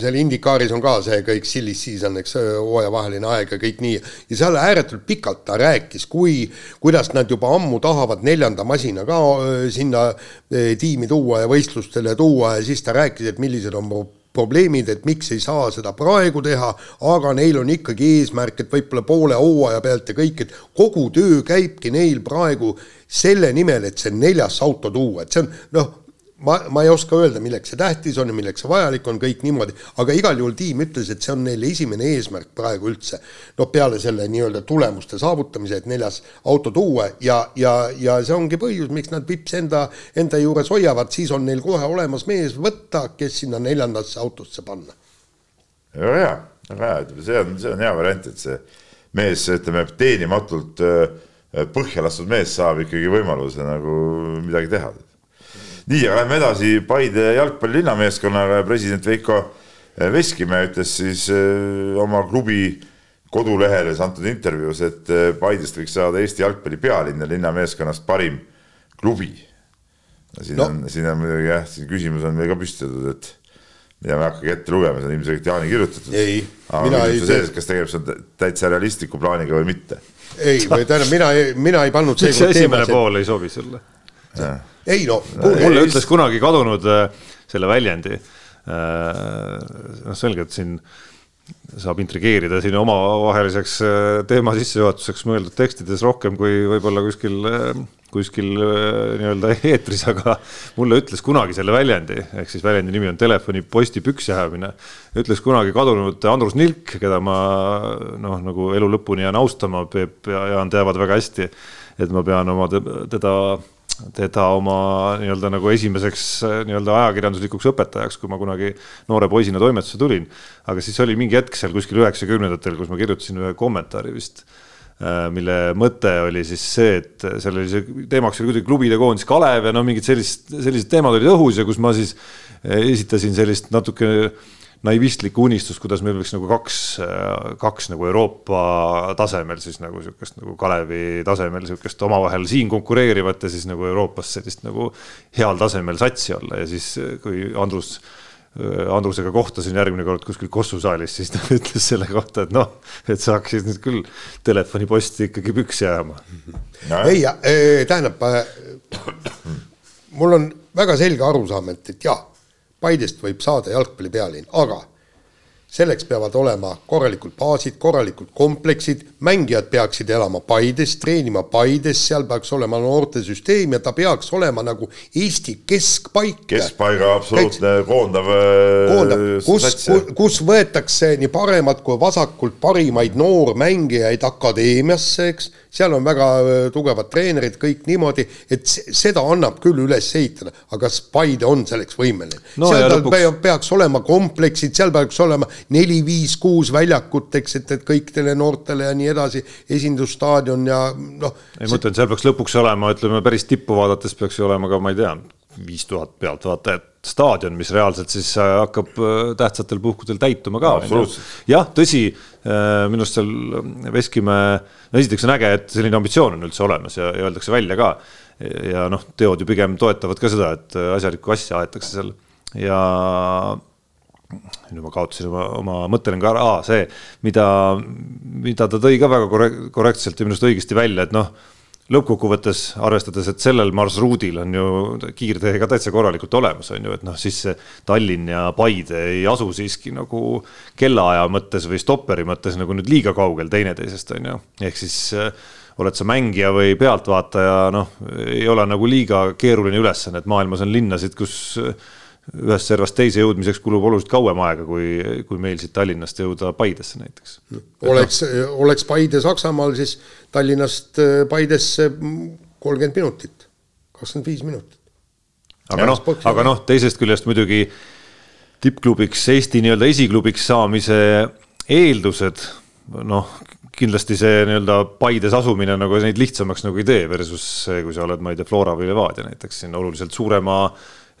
seal Indikaaris on ka see kõik silly season, eks, hooajavaheline aeg ja kõik nii. ja seal ääretult pikalt ta rääkis, kui, kuidas nad juba ammu tahavad neljanda masina ka äh, sinna äh, tiimi tuua ja võistlustele tuua ja siis ta rääkis, et millised on probleemid, et miks ei saa seda praegu teha, aga neil on ikkagi eesmärk, et võib-olla poole hooaja pealt ja kõik, et kogu töö käibki neil praegu selle nimel, et see neljas auto tuua, et see on noh, ma, ma ei oska öelda, milleks see tähtis on ja milleks see vajalik on, kõik niimoodi, aga igal juhul tiim ütles, et see on neil esimene eesmärk praegu üldse. noh, peale selle nii-öelda tulemuste saavutamise, et neljas auto tuua ja, ja, ja see ongi põhjus, miks nad Vips enda, enda juures hoiavad, siis on neil kohe olemas mees võtta, kes sinna neljandasse autosse panna. väga hea, väga hea, see on, see on hea variant, et see mees, ütleme, teenimatult äh, põhja lastud mees saab ikkagi võimaluse nagu midagi teha. nii, aga lähme edasi Paide jalgpalli linnameeskonnaga ja president Veiko Veskimäe ütles siis äh, oma klubi kodulehele antud intervjuus, et äh, Paidest võiks saada Eesti jalgpalli pealinn ja linnameeskonnast parim klubi. siin no. on, siin on muidugi jah, siin küsimus on meil ka püstitatud, et mida me hakkagi ette lugema, see on ilmselgelt Jaani kirjutatud. aga küsimus on see, kas tegemist on täitsa realistliku plaaniga või mitte ei, või tähendab, mina, mina ei pannud miks see esimene teemasid. pool ei sobi sulle? ei no. mulle ütles kunagi kadunud äh, selle väljendi. Äh, noh, selge, et siin saab intrigeerida siin omavaheliseks äh, teema sissejuhatuseks mõeldud tekstides rohkem kui võib-olla kuskil kuskil nii-öelda eetris, aga mulle ütles kunagi selle väljendi, ehk siis väljendi nimi on telefoniposti püksi ajamine. ütles kunagi kadunud Andrus Nilk, keda ma noh, nagu elu lõpuni jään austama, Peep ja Jaan teavad väga hästi, et ma pean oma teda teda oma nii-öelda nagu esimeseks nii-öelda ajakirjanduslikuks õpetajaks, kui ma kunagi noore poisina toimetusse tulin. aga siis oli mingi hetk seal kuskil üheksakümnendatel, kus ma kirjutasin ühe kommentaari vist Äh, mille mõte oli siis see, et seal oli see teemaks oli kuidagi klubide koondis Kalev ja no mingid sellist, sellised teemad olid õhus ja kus ma siis äh, esitasin sellist natuke naivistlikku unistust, kuidas meil võiks nagu kaks, kaks nagu Euroopa tasemel siis nagu sihukest nagu Kalevi tasemel sihukest omavahel siin konkureerivat ja siis nagu Euroopas sellist nagu heal tasemel satsi olla ja siis, kui Andrus Andrusega kohtasin järgmine kord kuskil Kossu saalis, siis ta ütles selle kohta, et noh, et sa hakkasid nüüd küll telefoniposti ikkagi püksi ajama. ei, äh, tähendab, äh, mul on väga selge arusaam, et, et jah, Paidest võib saada jalgpalli pealinn, aga selleks peavad olema korralikud baasid, korralikud kompleksid, mängijad peaksid elama Paides, treenima Paides, seal peaks olema noortesüsteem ja ta peaks olema nagu Eesti keskpaik. keskpaiga absoluutne koondav. koondav, kus, kus võetakse nii paremalt kui vasakult parimaid noormängijaid akadeemiasse, eks seal on väga äh, tugevad treenerid, kõik niimoodi, et seda annab küll üles ehitada, aga kas Paide on selleks võimeline no,? seal lõpuks... peaks olema kompleksid, seal peaks olema neli, viis, kuus väljakut, eks, et, et kõikidele noortele ja nii edasi, esindusstaadion ja noh. ei, ma ütlen, seal peaks lõpuks olema, ütleme päris tippu vaadates peaks ju olema ka, ma ei tea, viis tuhat pealtvaatajat staadion, mis reaalselt siis äh, hakkab äh, tähtsatel puhkudel täituma ka. jah, tõsi, äh, minu arust seal Veskimäe, no esiteks on äge, et selline ambitsioon on üldse olemas ja, ja öeldakse välja ka. ja noh, teod ju pigem toetavad ka seda, et asjalikku asja aetakse seal ja nüüd ma kaotasin oma, oma mõttelõnga ära, see, mida, mida ta tõi ka väga korrektselt ja minu arust õigesti välja, et noh lõppkokkuvõttes arvestades, et sellel marsruudil on ju kiirtee ka täitsa korralikult olemas, on ju, et noh, siis Tallinn ja Paide ei asu siiski nagu kellaaja mõttes või stopperi mõttes nagu nüüd liiga kaugel teineteisest, on ju. ehk siis äh, oled sa mängija või pealtvaataja, noh, ei ole nagu liiga keeruline ülesanne, et maailmas on linnasid, kus äh, ühest servast teise jõudmiseks kulub oluliselt kauem aega, kui, kui meil siit Tallinnast jõuda Paidesse näiteks. oleks oleks Paide Saksamaal, siis Tallinnast äh, Paidesse kolmkümmend minutit, kakskümmend viis minutit. aga noh, aga noh, teisest küljest muidugi tippklubiks, Eesti nii-öelda esiklubiks saamise eeldused, noh, kindlasti see nii-öelda Paides asumine nagu neid lihtsamaks nagu ei tee versus see, kui sa oled, ma ei tea, Flora või Levadia näiteks siin oluliselt suurema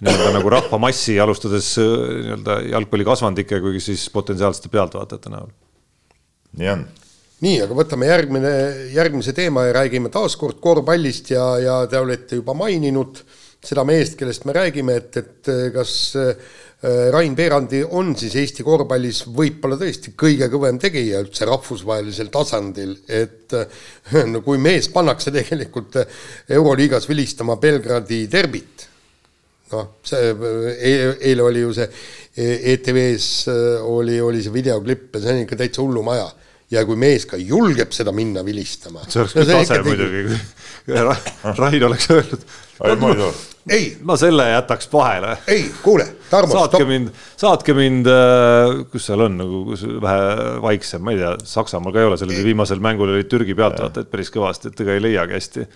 nii-öelda nagu rahvamassi, alustades nii-öelda jalgpallikasvandike kui siis potentsiaalsete pealtvaatajate näol. nii on nii, aga võtame järgmine, järgmise teema ja räägime taas kord korvpallist ja, ja te olete juba maininud seda meest, kellest me räägime, et, et kas äh, Rain Veerandi on siis Eesti korvpallis võib-olla tõesti kõige kõvem tegija üldse rahvusvahelisel tasandil, et äh, no kui mees pannakse tegelikult Euroliigas vilistama Belgradi derbit, noh, see e eile oli ju see ETV-s oli, oli see videoklipp ja see on ikka täitsa hullumaja ja kui mees ka julgeb seda minna vilistama. see oleks küll no, tase muidugi, kui Rain oleks öelnud. ei, ma selle jätaks vahele. ei, kuule, Tarmo. saatke stop. mind, saatke mind, äh, kus seal on nagu kus vähe vaiksem, ma ei tea, Saksamaal ka ei ole, seal oli viimasel mängul olid Türgi pealtvaatajad päris kõvasti, et ega ei leiagi hästi.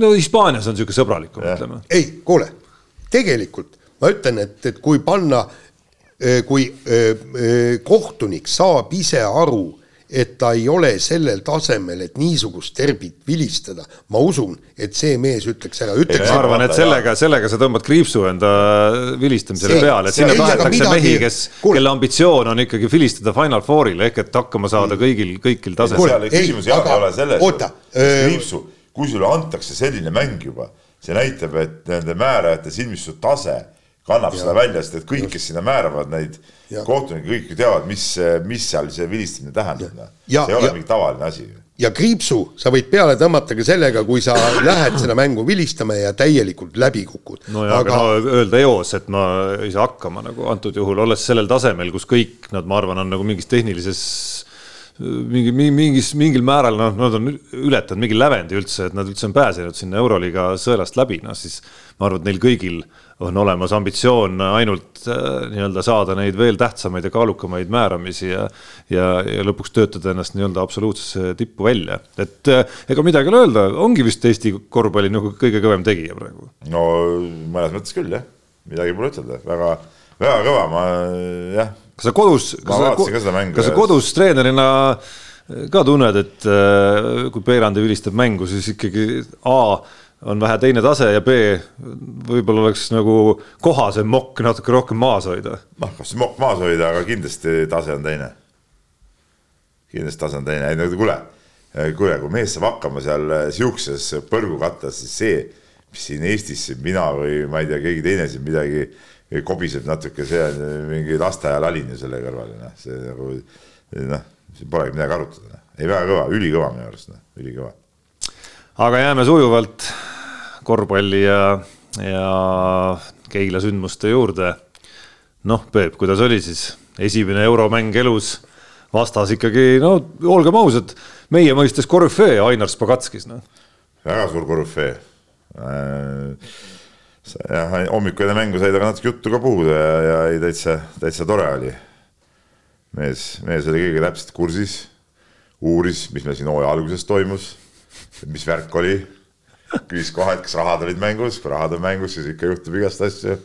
no Hispaanias on sihuke sõbralikum, ütleme. ei, kuule, tegelikult ma ütlen, et, et kui panna, äh, kui öö, äh, kohtunik saab ise aru et ta ei ole sellel tasemel, et niisugust derbit vilistada. ma usun, et see mees ütleks ära, ütleks. ma arvan, et sellega, sellega sa tõmbad kriipsu enda vilistamisele peale, et sinna tahetakse mehi, kes, kelle ambitsioon on ikkagi vilistada Final Fouril ehk et hakkama saada kõigil, kõikil tasemel. küsimus jah ei ole selles, kriipsu, kui sulle antakse selline mäng juba, see näitab, et nende määrajate silmis su tase kannab ja. seda välja, sest et kõik, kes sinna määravad neid kohtunikke, kõik ju teavad, mis, mis seal see vilistamine tähendab. Noh. see ei ole ja, mingi tavaline asi. ja kriipsu sa võid peale tõmmata ka sellega, kui sa lähed seda mängu vilistama ja täielikult läbi kukud. no ja, aga no öelda eos, et ma ei saa hakkama nagu antud juhul, olles sellel tasemel, kus kõik nad, ma arvan, on nagu mingis tehnilises mingi, mingis, mingil määral noh, nad on ületanud mingi lävendi üldse, et nad üldse on pääsenud sinna Euroliiga sõelast läbi, noh siis ma arvan, et neil kõigil on olemas ambitsioon ainult äh, nii-öelda saada neid veel tähtsamaid ja kaalukamaid määramisi ja ja, ja lõpuks töötada ennast nii-öelda absoluutsesse tippu välja, et äh, ega midagi ei ole öelda, ongi vist Eesti korvpalli nagu kõige kõvem tegija praegu. no mõnes mõttes küll jah, midagi pole ütelda, väga, väga kõva, ma jah. Kas sa kodus, kas sa, kas sa kodus treenerina ka tunned, et äh, kui Peerandi vilistab mängu, siis ikkagi A on vähe teine tase ja B võib-olla oleks nagu kohasem mokk natuke rohkem maas hoida. noh, kas mokk maas hoida, aga kindlasti tase on teine. kindlasti tase on teine, ei no kuule, kuule, kui mees saab hakkama seal sihukeses põrgukatlas, siis see, mis siin Eestis mina või ma ei tea, keegi teine siin midagi kobiseb natuke, see on mingi lasteaialaline ju selle kõrval, noh, see nagu noh, siin polegi midagi arutada, ei väga kõva, ülikõva minu arust, noh, ülikõva aga jääme sujuvalt korvpalli ja, ja Keila sündmuste juurde. noh, Peep, kuidas oli siis esimene euromäng elus? vastas ikkagi, no olgem ausad, meie mõistes korüfee Ainar Spagatskis, noh. väga suur korüfee äh, jah, hommikul enne mängu sai temaga natuke juttu ka puhuda ja, ja ei täitsa, täitsa tore oli. mees, mees oli kõigega täpselt kursis, uuris, mis meil siin hooaja alguses toimus, mis värk oli küsis kohe, et kas rahad olid mängus, kui rahad on mängus, siis ikka juhtub igast asju.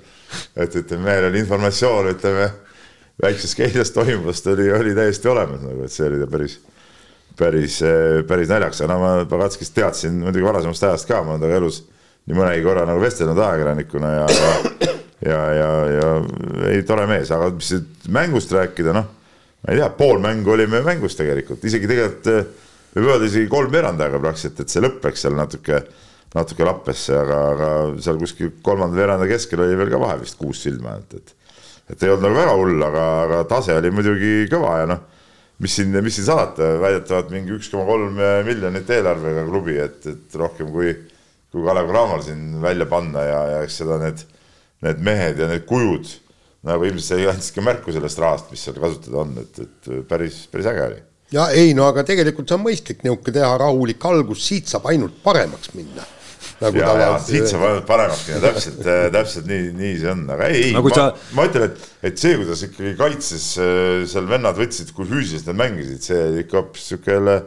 et ütleme, mehel oli informatsioon, ütleme väikses Keilas toimuvast oli, oli täiesti olemas nagu, et see oli päris, päris, päris naljakas, aga no ma Pagatskist teadsin muidugi varasemast ajast ka, ma olen temaga elus nii mõnegi korra nagu vestelnud ajakirjanikuna ja, ja, ja, ja, ja ei, tore mees, aga mis mängust rääkida, noh, ma ei tea, pool mängu olime mängus tegelikult, isegi tegelikult võib öelda isegi kolmveerand aega praktiliselt, et see lõpp läks seal natuke natuke lappesse, aga, aga seal kuskil kolmanda veeranda keskel oli veel ka vahe vist kuus silma, et, et et ei olnud nagu väga hull, aga, aga tase oli muidugi kõva ja noh, mis siin, mis siin salata, väidetavalt mingi üks koma kolm miljonit eelarvega klubi, et, et rohkem kui, kui Kalev Cramoral siin välja panna ja, ja eks seda need, need mehed ja need kujud nagu ilmselt andsid ka märku sellest rahast, mis seal kasutada on, et, et päris, päris äge oli. Ja ei no aga tegelikult see on mõistlik niisugune teha rahulik algus, siit saab ainult paremaks minna. Nagu ja, ja siit saab ainult paremaks minna, täpselt, äh, täpselt nii, nii see on, aga ei, ei no,, ma, sa... ma ütlen, et, et see, kuidas ikkagi kaitses äh, seal vennad võtsid, kui füüsiliselt nad mängisid, see oli ikka hoopis jälle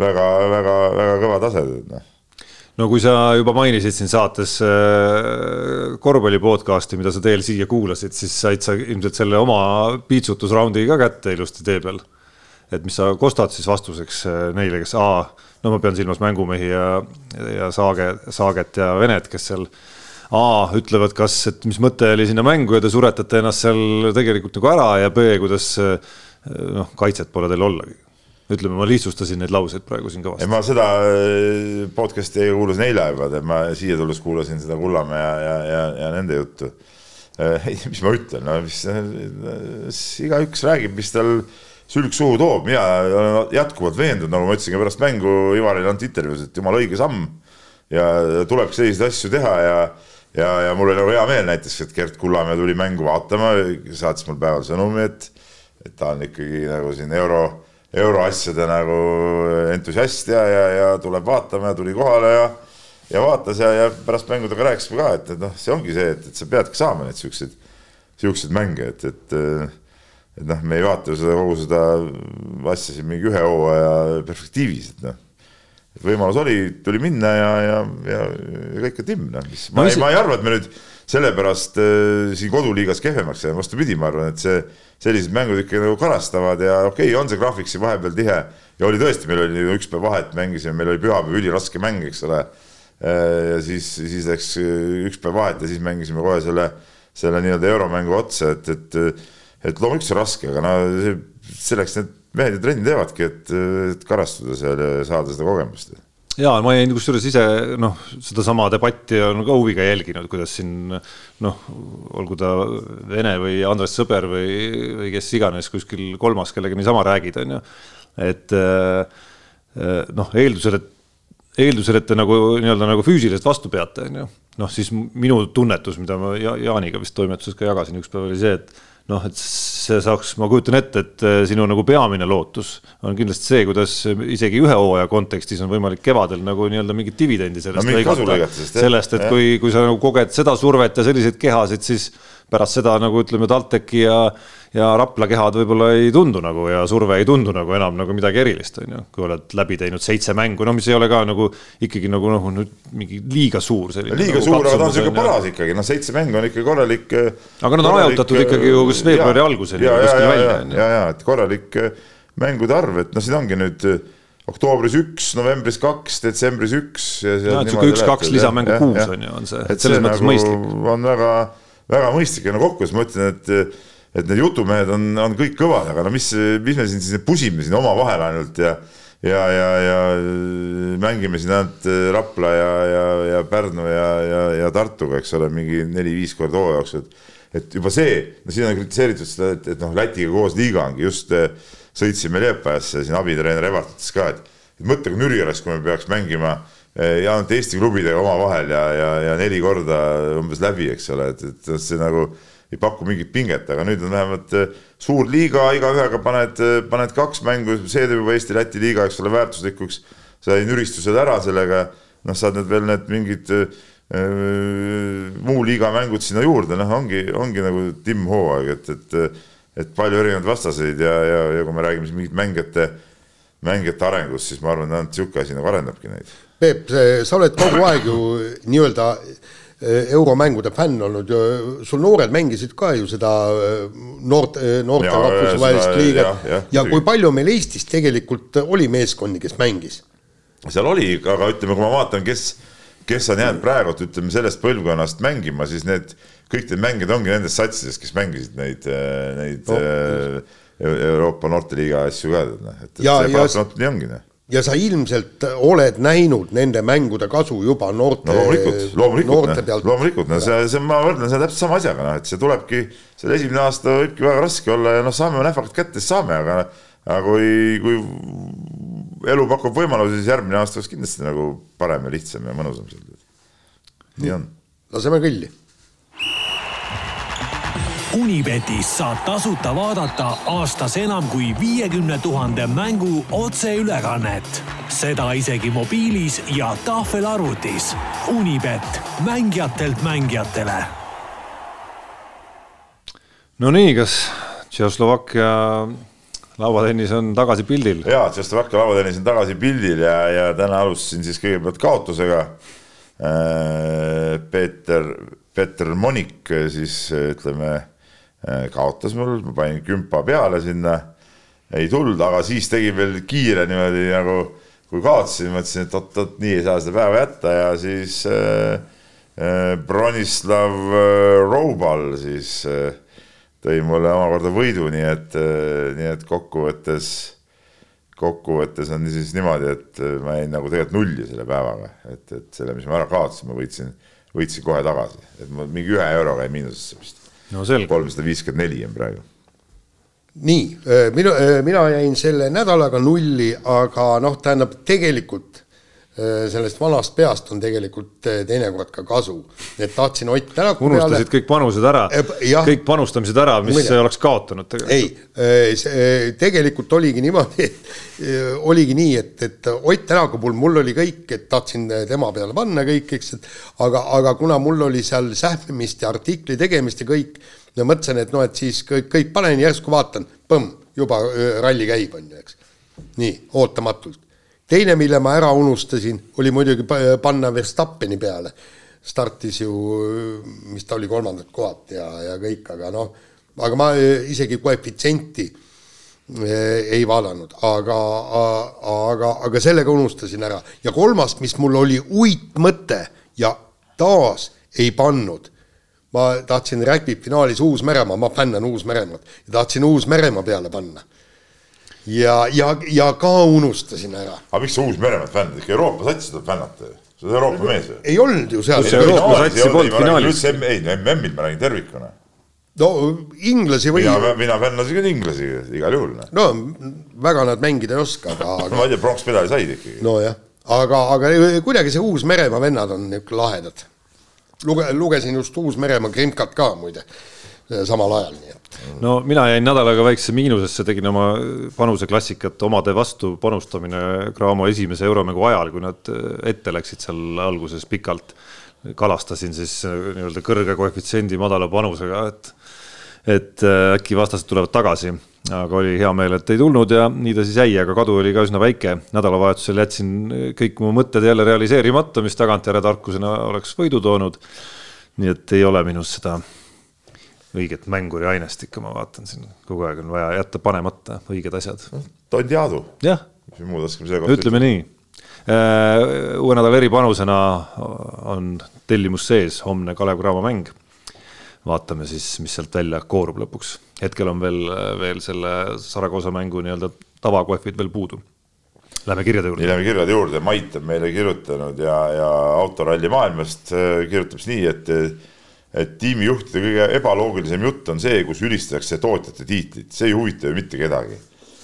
väga, väga, väga kõva tase, noh no kui sa juba mainisid siin saates äh, korvpalli podcast'i, mida sa teel siia kuulasid, siis said sa ilmselt selle oma piitsutusraundi ka kätte ilusti tee peal. et mis sa kostad siis vastuseks neile, kes A, no ma pean silmas mängumehi ja, ja Saage, Saaget ja Venet, kes seal A ütlevad, kas, et mis mõte oli sinna mängu ja te suretate ennast seal tegelikult nagu ära ja B, kuidas noh, kaitset pole teil ollagi ütleme, ma lihtsustasin neid lauseid praegu siin kõvasti. ma seda äh, podcast'i kuulasin eile juba, ma siia tulles kuulasin seda Kullamäe ja, ja, ja, ja nende juttu. Äh, mis ma ütlen, no mis, äh, igaüks räägib, mis tal sülg suhu toob, mina olen jätkuvalt veendunud, nagu ma ütlesin ka pärast mängu Ivarile antud intervjuus, et jumala õige samm ja tuleb selliseid asju teha ja ja, ja mul oli nagu hea meel näiteks, et Gert Kullamäe tuli mängu vaatama, saatis mulle päeval sõnumi, et et ta on ikkagi nagu siin euro euroasjade nagu entusiast ja, ja, ja tuleb vaatama ja tuli kohale ja ja vaatas ja, ja pärast mängudega rääkisime ka, et, et noh, see ongi see, et, et sa peadki saama neid siukseid, siukseid mänge, et, et et noh, me ei vaata ju seda kogu seda asja siin mingi ühe hooaja perspektiivis, et noh. Võimalus oli, tuli minna ja, ja, ja, ja kõik on timm, noh, mis ma, no, ei, ma ei arva, et me nüüd sellepärast äh, siin koduliigas kehvemaks jääme, vastupidi, ma arvan, et see sellised mängud ikka nagu karastavad ja okei okay,, on see graafik siin vahepeal tihe. Ja oli tõesti, meil oli üks päev vahet, mängisime, meil oli pühapäev üliraske mäng, eks ole. ja siis, siis läks üks päev vahet ja siis mängisime kohe selle, selle nii-öelda euromängu otsa, et, et, et loomulikult see raske, aga no selleks need mehed ju trenni teevadki, et, et karastuda seal ja saada seda kogemust ja ma jäin kusjuures ise noh, sedasama debatti on ka huviga jälginud, kuidas siin noh, olgu ta Vene või Andres Sõber või, või kes iganes kuskil kolmas, kellega niisama räägid, on ju. et äh, noh, eeldusel, et eeldusel, et te nagu nii-öelda nagu füüsiliselt vastu peate, on ju. noh, siis minu tunnetus, mida ma Jaaniga vist toimetuses ka jagasin üks päev, oli see, et noh, et see saaks, ma kujutan ette, et äh, sinu nagu peamine lootus on kindlasti see, kuidas isegi ühe hooaja kontekstis on võimalik kevadel nagu nii-öelda mingit dividendi sellest no, lõigata. sellest, et jah. kui, kui sa nagu koged seda survet ja selliseid kehasid, siis pärast seda nagu ütleme, TalTechi ja ja Rapla kehad võib-olla ei tundu nagu ja surve ei tundu nagu enam nagu midagi erilist, on ju. kui oled läbi teinud seitse mängu, no mis ei ole ka nagu ikkagi nagu noh, nüüd mingi liiga suur selline. liiga nagu suur, aga ta on sihuke paras ikkagi, noh, seitse mängu on ikka korralik. aga nad on ajutatud ikkagi ju kas veebruari alguseni kuskil välja. ja, ja, et korralik äh, mängude arv, et noh, siin ongi nüüd äh, oktoobris üks, novembris kaks, detsembris üks. no et sihuke üks-kaks lisamängu kuus on ju, on see, et selles mõttes nagu mõistlik. on väga, väga mõistlik ja no kokkuvõttes ma ütlen, et et need jutumehed on, on kõik kõvad, aga no mis, mis me siin siis pusime siin omavahel ainult ja ja, ja, ja mängime siin ainult Rapla ja, ja, ja Pärnu ja, ja, ja Tartuga, eks ole, mingi neli-viis korda hooaja jooksul, et et juba see, no siin on kritiseeritud seda, et, et noh, Lätiga koos liiga ongi, just sõitsime Liepajasse siin abitreener Evart ütles ka, et, mõtle, kui nüri oleks, kui me peaks mängima äh, ainult Eesti klubidega omavahel ja, ja, ja neli korda umbes läbi, eks ole, et, et see nagu ei paku mingit pinget, aga nüüd on vähemalt eh, suur liiga, igaühega paned, eh, paned kaks mängu, see teeb juba Eesti-Läti liiga, eks ole, väärtuslikuks. sai nüristused ära sellega, noh, saad need veel need mingid äh, muu liiga mängud sinna juurde, noh, ongi, ongi nagu timmhooaeg, et, et, et palju erinevaid vastaseid ja, ja, ja kui me räägime siin mingit mängijate, mängijate arengust, siis ma arvan, et niisugune asi nagu arendabki neid. Peep, sa oled kogu aeg ju nii-öelda Eh, euromängude fänn olnud sul noored mängisid ka ju seda eh, noort, eh, noorte rahvusvahelist liigat. ja, ja, ja kui palju meil Eestis tegelikult oli meeskondi, kes mängis? seal oli, aga ütleme, kui ma vaatan, kes, kes on jäänud praegu, ütleme sellest põlvkonnast mängima, siis need kõik need mängijad ongi nendes satsides, kes mängisid neid, neid no. Euroopa noorteliiga asju ka, noh, et, et ja, see paratamatult nii ongi noh ja sa ilmselt oled näinud nende mängude kasu juba noorte no,. loomulikult, loomulikult, loomulikult, no see, see, ma võrdlen seda täpselt sama asjaga, noh, et see tulebki, selle esimene aasta võibki väga raske olla ja noh, saame näfakad kätte, siis saame, aga aga kui, kui elu pakub võimalusi, siis järgmine aasta oleks kindlasti nagu parem ja lihtsam ja mõnusam. nii on. laseme kõlli Unibetis saab tasuta vaadata aastas enam kui viiekümne tuhande mängu otseülekannet. seda isegi mobiilis ja tahvelarvutis. Unibet, mängijatelt mängijatele. Nonii, kas Tšehhoslovakkia lauatennis on tagasi pildil? jaa, Tšehhoslovakkia lauatennis on tagasi pildil ja, ja täna alustasin siis kõigepealt kaotusega. Äh, Peeter, Peeter Monik siis ütleme Äh, kaotas mul, ma panin kümpa peale sinna. Ei tulnud, aga siis tegin veel kiire niimoodi nagu, kui kaotasin, mõtlesin, et oot-oot, nii ei saa seda päeva jätta ja siis äh, äh, Bronislav äh, Roubal siis äh, tõi mulle omakorda võidu, nii et äh,, nii et kokkuvõttes, kokkuvõttes on siis niimoodi, et äh, ma jäin nagu tegelikult nulli selle päevaga, et, et selle, mis ma ära kaotasin, ma võitsin, võitsin kohe tagasi, et ma mingi ühe euroga jäin miinusesse vist. No selge. kolmsada viiskümmend neli on praegu nii, minu, mina jäin selle nädalaga nulli, aga noh, tähendab tegelikult sellest vanast peast on tegelikult teinekord ka kasu. et tahtsin Ott Tänaku unustasid peale. kõik panused ära, kõik panustamised ära, mis Muide. oleks kaotanud tegelikult. ei, tegelikult oligi niimoodi, et oligi nii, et, et Ott Tänaku puhul mul oli kõik, et tahtsin tema peale panna kõik, eks, et aga, aga kuna mul oli seal sähvimist ja artikli tegemist ja kõik ja mõtlesin, et noh, et siis kõik, kõik panen, järsku vaatan, põmm, juba ralli käib, on ju, eks. nii, ootamatult. Teine, mille ma ära unustasin, oli muidugi panna Verstappeni peale. startis ju, mis ta oli, kolmandad kohad ja, ja kõik, aga noh, aga ma isegi koefitsienti ei vaadanud, aga, aga, aga sellega unustasin ära ja kolmas, mis mul oli uitmõte ja taas ei pannud ma tahtsin räkib finaalis Uus-Meremaa, ma fännan Uus-Meremaad tahtsin Uus-Meremaa peale panna. Ja, ja, ja ka unustasin ära. aga miks sa Uus-Meremaad fännad, ikka Euroopa satsi tuleb fännata ju, sa oled Euroopa mees ju. ei olnud ju seal. Ei, MM-il ma räägin tervikuna. no inglasi või. mina, mina fännasin küll inglasi igal juhul. no väga nad mängida ei oska, aga ma ei tea, pronksmedali said ikkagi. nojah, aga, aga kuidagi see Uus-Meremaa vennad on niisugune lahedad luge-, lugesin just Uus-Meremaa Krimkat ka muide, samal ajal, nii et. no mina jäin nädalaga väikse miinusesse, tegin oma panuse klassikat omade vastu panustamine Graamo esimese euromängu ajal, kui nad ette läksid seal alguses pikalt. kalastasin siis nii-öelda kõrge koefitsiendi madala panusega, et, et äkki vastased tulevad tagasi aga oli hea meel, et ei tulnud ja nii ta siis jäi, aga kadu oli ka üsna väike. nädalavahetusel jätsin kõik mu mõtted jälle realiseerimata, mis tagantjärele tarkusena oleks võidu toonud. nii et ei ole minus seda õiget mänguri ainest ikka, ma vaatan siin kogu aeg on vaja jätta panemata õiged asjad. tont jaadu. jah. mis muud oskame selle kohta ütleme nii. Äh, uue nädala eripanusena on tellimus sees homne Kalev Cramo mäng vaatame siis, mis sealt välja koorub lõpuks. hetkel on veel, veel selle Saragossa mängu nii-öelda tavakohvid veel puudu. Lähme kirjade juurde. Lähme kirjade juurde, Mait on meile kirjutanud ja, ja autoralli maailmast äh, kirjutab nii, et et tiimijuhtide kõige ebaloogilisem jutt on see, kus ülistatakse tootjate tiitlit, see ei huvita ju mitte kedagi.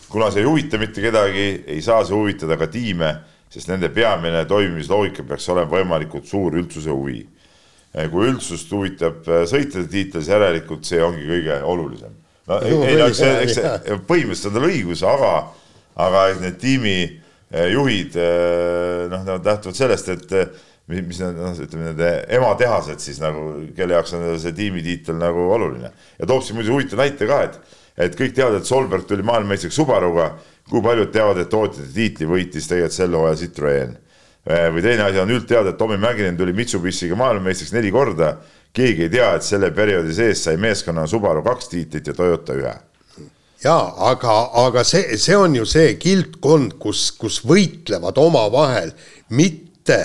kuna see ei huvita mitte kedagi, ei saa see huvitada ka tiime, sest nende peamine toimimisloogika peaks olema võimalikult suur üldsuse huvi Eh, kui üldsust huvitab eh, sõitjate tiitel, siis järelikult see ongi kõige olulisem. no ei, ei no eks see, eks see põhimõtteliselt on tal õigus, aga, aga need tiimijuhid eh, noh, nad lähtuvad sellest, et mis, need noh, ütleme nende ematehased siis nagu, kelle jaoks on see tiimitiitel nagu oluline. ja toob siin muidugi huvitava näite ka, et, et kõik teavad, et Solberg tuli maailmameistriks Subaruga, kui paljud teavad, et tootjate tiitli võitis tegelikult sel hooajal Citroen Äh, või teine asi on üldteada, et Tommy Mäkinen tuli Mitsubishiga maailmameistriks neli korda. keegi ei tea, et selle perioodi sees sai meeskonna Subaru kaks tiitlit ja Toyota ühe. ja aga, aga see, see on ju see kildkond, kus, kus võitlevad omavahel, mitte,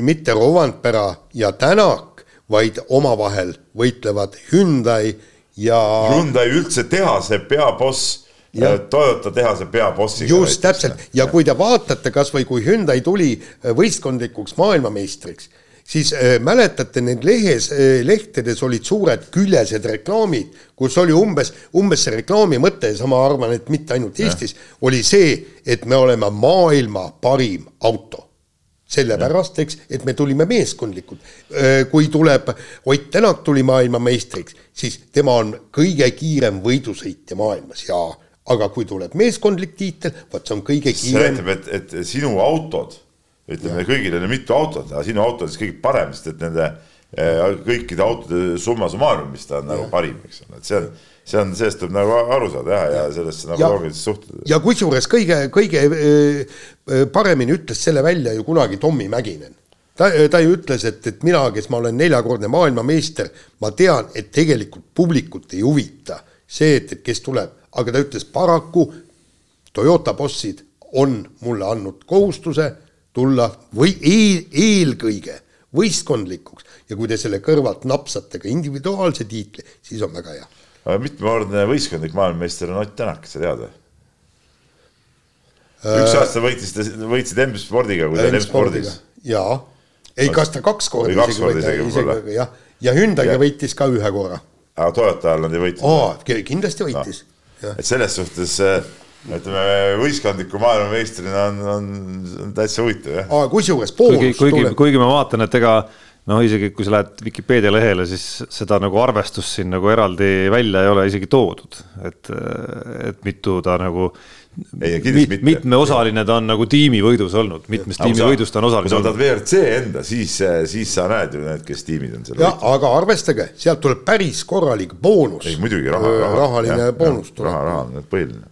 mitte Rovanpera ja Tänak, vaid omavahel võitlevad Hyundai ja. Hyundai üldse tehase peaboss Ja. Toyota tehase peabossiga. just täpselt ja kui te vaatate kasvõi kui Hyundai tuli äh, võistkondlikuks maailmameistriks, siis äh, mäletate, need lehes äh,, lehtedes olid suured küljesed reklaamid, kus oli umbes, umbes see reklaami mõte, ja ma arvan, et mitte ainult Eestis, oli see, et me oleme maailma parim auto sellepärast, eks, et me tulime meeskondlikult. Äh, kui tuleb, Ott Tänak tuli maailmameistriks, siis tema on kõige kiirem võidusõitja maailmas ja aga kui tuleb meeskondlik tiitel, vot see on kõige kiirem. see näitab, et, et sinu autod, ütleme kõigil on mitu autot, aga sinu auto on siis kõige parem, sest et nende eh, kõikide autode summa summarum, mis ta on ja. nagu parim, eks ole, et see on, see on, sellest tuleb nagu aru saada jah, ja sellesse nagu loogiliselt suhtuda. ja kusjuures kõige, kõige eh, eh, paremini ütles selle välja ju kunagi Tommy Mäkinen ta, ta ju ütles, et, et mina, kes ma olen neljakordne maailmameister, ma tean, et tegelikult publikut ei huvita see, et, et kes tuleb, aga ta ütles paraku Toyota bossid on mulle andnud kohustuse tulla või eel, eelkõige võistkondlikuks ja kui te selle kõrvalt napsate ka individuaalse tiitli, siis on väga hea. Mitmekordne võistkondlik maailmameister on Ott Tänak, sa tead või? üks aasta võitis võitsid M-spordiga, kui ta oli M-spordis. jaa, ei, kas ta kaks korda isegi võib-olla. jah, ja Hyundai'ga võitis ka ühe korra. aga Toyota ajal nad ei võitnud? aa, kindlasti võitis no.. et selles suhtes ütleme, võistkondliku maailmameistrina on, on, on täitsa huvitav, jah. kusjuures kuigi, kuigi, kuigi ma vaatan, et ega noh, isegi kui sa lähed Vikipeedia lehele, siis seda nagu arvestust siin nagu eraldi välja ei ole isegi toodud, et, et mitu ta nagu mit, mitmeosaline ta on nagu tiimivõidus olnud, mitmest tiimivõidust ta on osaline olnud. kui sa võtad WRC enda, siis, siis sa näed ju need, kes tiimid on seal. jah, aga arvestage, sealt tuleb päris korralik boonus. ei muidugi raha, raha. rahaline ja, boonus tuleb. raha, raha on põhiline.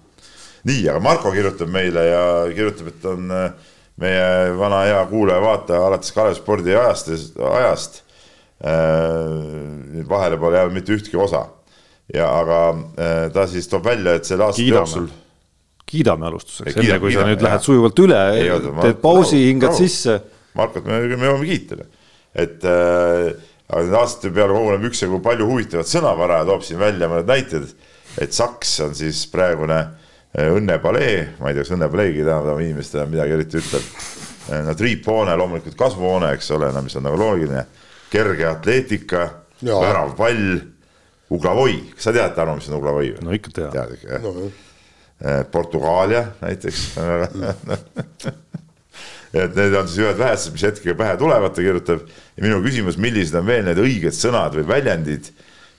nii, aga Marko kirjutab meile ja kirjutab, et on äh, meie vana hea kuulaja-vaataja alates Kalev spordi ajast, ajast äh,. vahele pole jäänud mitte ühtki osa ja aga äh, ta siis toob välja, et selle aasta jooksul kiidame alustuseks, enne kui sa nüüd lähed sujuvalt üle, teed pausi, hingad sisse. Markot me, me jõuame kiita, et äh, aga nende aastate peale koguneb üksjagu palju huvitavat sõnavara ja toob siin välja mõned näited, et Saks on siis praegune äh, õnnepalee, ma ei tea, kas õnnepalee tähendab inimestele midagi eriti ütleb. No triiphoone, loomulikult kasvuhoone, eks ole, no mis on nagu loogiline, kerge atleetika, värav pall, uglavoi, kas sa tead, Tarmo, mis on uglavoi? no ikka tean. tead ikka, jah no Eh, Portugaalia näiteks et need on siis ühed vähesed, mis hetkega pähe tulevad, ta kirjutab. ja minu küsimus, millised on veel need õiged sõnad või väljendid,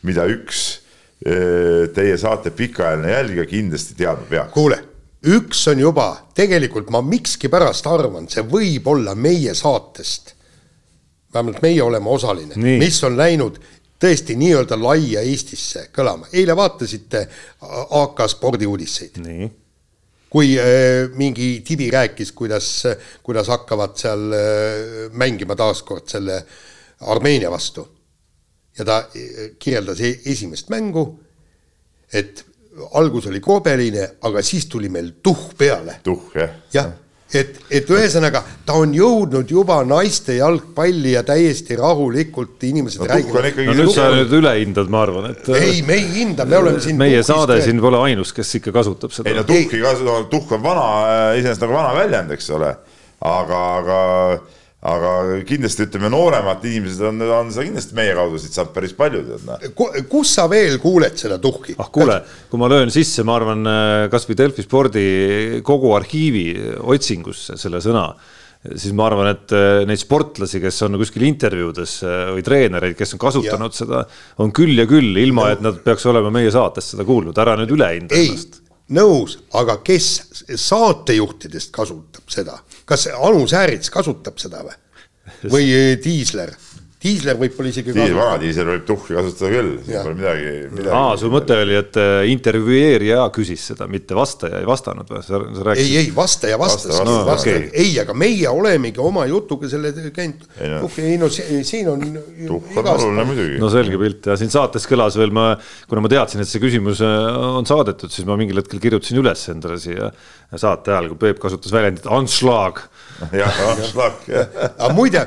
mida üks teie saate pikaajaline jälgija kindlasti teadma peaks? kuule, üks on juba, tegelikult ma mikskipärast arvan, see võib olla meie saatest. vähemalt meie oleme osaline, mis on läinud tõesti nii-öelda laia Eestisse kõlama. eile vaatasite AK spordiuudiseid. kui äh, mingi tibi rääkis, kuidas, kuidas hakkavad seal äh, mängima taaskord selle Armeenia vastu. Ja ta äh, kirjeldas e esimest mängu, et algus oli kobeline, aga siis tuli meil tuhh peale. tuhh, jah. jah et, et ühesõnaga ta on jõudnud juba naiste jalgpalli ja täiesti rahulikult inimesed no, räägivad. no nüüd sa nüüd üle hindad, ma arvan, et. ei, me ei hinda, me oleme siin. meie saade siin pole ainus, kes ikka kasutab seda. ei no tuhki kasutab, tuhk on vana, iseenesest nagu vana väljend, eks ole, aga, aga aga kindlasti ütleme, nooremad inimesed on, on seda kindlasti meie kaudu siit saab päris palju tead noh. kus sa veel kuuled seda tuhki? ah kuule, kui ma löön sisse, ma arvan, kasvõi Delfi spordi kogu arhiivi otsingusse selle sõna, siis ma arvan, et eh, neid sportlasi, kes on kuskil intervjuudes eh, või treenereid, kes on kasutanud ja. seda, on küll ja küll, ilma et nad peaks olema meie saates seda kuulnud, ära nüüd üle hinda ennast nõus, aga kes saatejuhtidest kasutab seda, kas Anu Säärits kasutab seda või? või Tiisler? Diisler võib-olla isegi vana diisel võib tuhhi kasutada küll, siin pole midagi, midagi. aa, su mõte oli, et äh, intervjueerija küsis seda, mitte vastaja ei vastanud või? sa, sa rääkisid? ei, ei, vastaja vastas, vastas, no, vastas. Okay. ei, aga meie olemegi oma jutuga selle käinud. ei no siin on. tuhh on oluline muidugi. no selge pilt ja siin saates kõlas veel ma, kuna ma teadsin, et see küsimus äh, on saadetud, siis ma mingil hetkel kirjutasin üles endale siia saate ajal, kui Peep kasutas väljendit anšlaag. jah, anšlaag, jah. aga muide,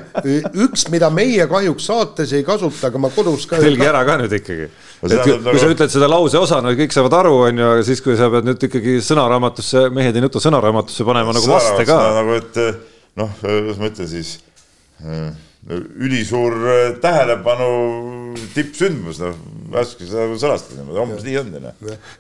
üks, mida meie kahjuks saates ei kasuta, aga ma kodus ka. tõlgi ära ka nüüd ikkagi. et kui, kui sa ütled seda lause osana, kõik saavad aru, on ju, aga siis, kui sa pead nüüd ikkagi sõnaraamatusse, mehed ei nuta sõnaraamatusse panema nagu vaste ka. nagu, et noh, kuidas ma ütlen siis äh, ülisuur äh, tähelepanu tippsündmus, noh, oska seda sõnastada niimoodi, umbes nii on,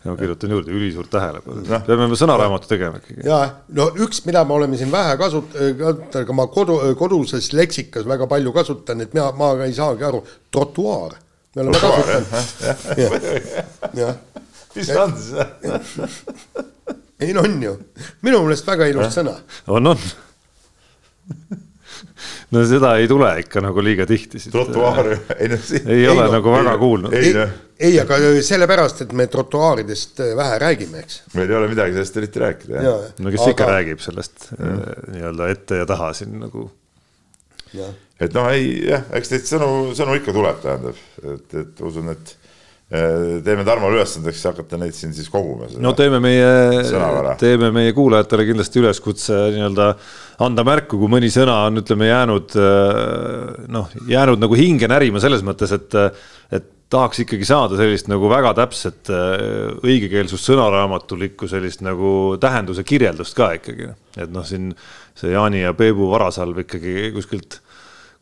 no kirjutan juurde, ülisuurt tähelepanu no., peame sõnaraamatu tegema ikkagi. ja, no üks, mida me oleme siin vähe kasutanud, aga ma kodu, koduses leksikas väga palju kasutan, et mina, ma ei saagi aru, trotuaar. me oleme kasutanud. jah. mis see on siis? ei no on ju, minu meelest väga ilus sõna. on, on no seda ei tule ikka nagu liiga tihti. trotuaar, ei noh. ei ole no, nagu väga kuulnud. ei, ei, aga sellepärast, et me trotuaaridest äh, vähe räägime, eks. meil ei ole midagi sellest eriti rääkida, jah. no kes aga... ikka räägib sellest äh, nii-öelda ette ja taha siin nagu. et noh, ei jah, eks neid sõnu, sõnu ikka tuleb, tähendab, et, et usun, et teeme Tarmole ülesandeks hakata neid siin siis koguma. no teeme meie, teeme meie kuulajatele kindlasti üleskutse nii-öelda anda märku, kui mõni sõna on, ütleme, jäänud noh, jäänud nagu hinge närima selles mõttes, et, et tahaks ikkagi saada sellist nagu väga täpset õigekeelsust sõnaraamatulikku sellist nagu tähenduse kirjeldust ka ikkagi. et noh, siin see Jaani ja Peebu varasalv ikkagi kuskilt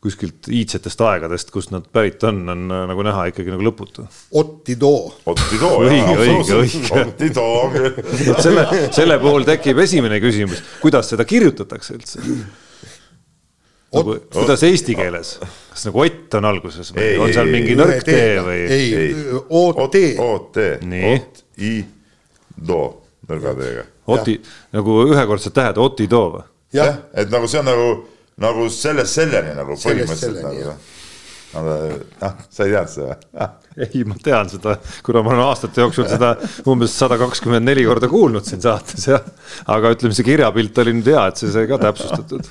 kuskilt iidsetest aegadest, kust nad pärit on, on äh, nagu näha ikkagi nagu lõputu. Otti Too. Otti Too, õige, õige, õige. Otti Too. selle, selle puhul tekib esimene küsimus, kuidas seda kirjutatakse üldse? nagu, kuidas eesti keeles, kas nagu Ott on alguses või ei, on seal mingi nõrk tee või? ei, OT. OT, Ott, I, Do, nõrga teega. Oti, nagu ühekordsed tähed, Oti Too või? jah, et nagu see on nagu nagu sellest selleni nagu põhimõtteliselt nagu aga noh, sa ei teadnud seda või? ei, ma tean seda, kuna ma olen aastate jooksul seda umbes sada kakskümmend neli korda kuulnud siin saates jah. aga ütleme, see kirjapilt oli nüüd hea, et see sai ka täpsustatud.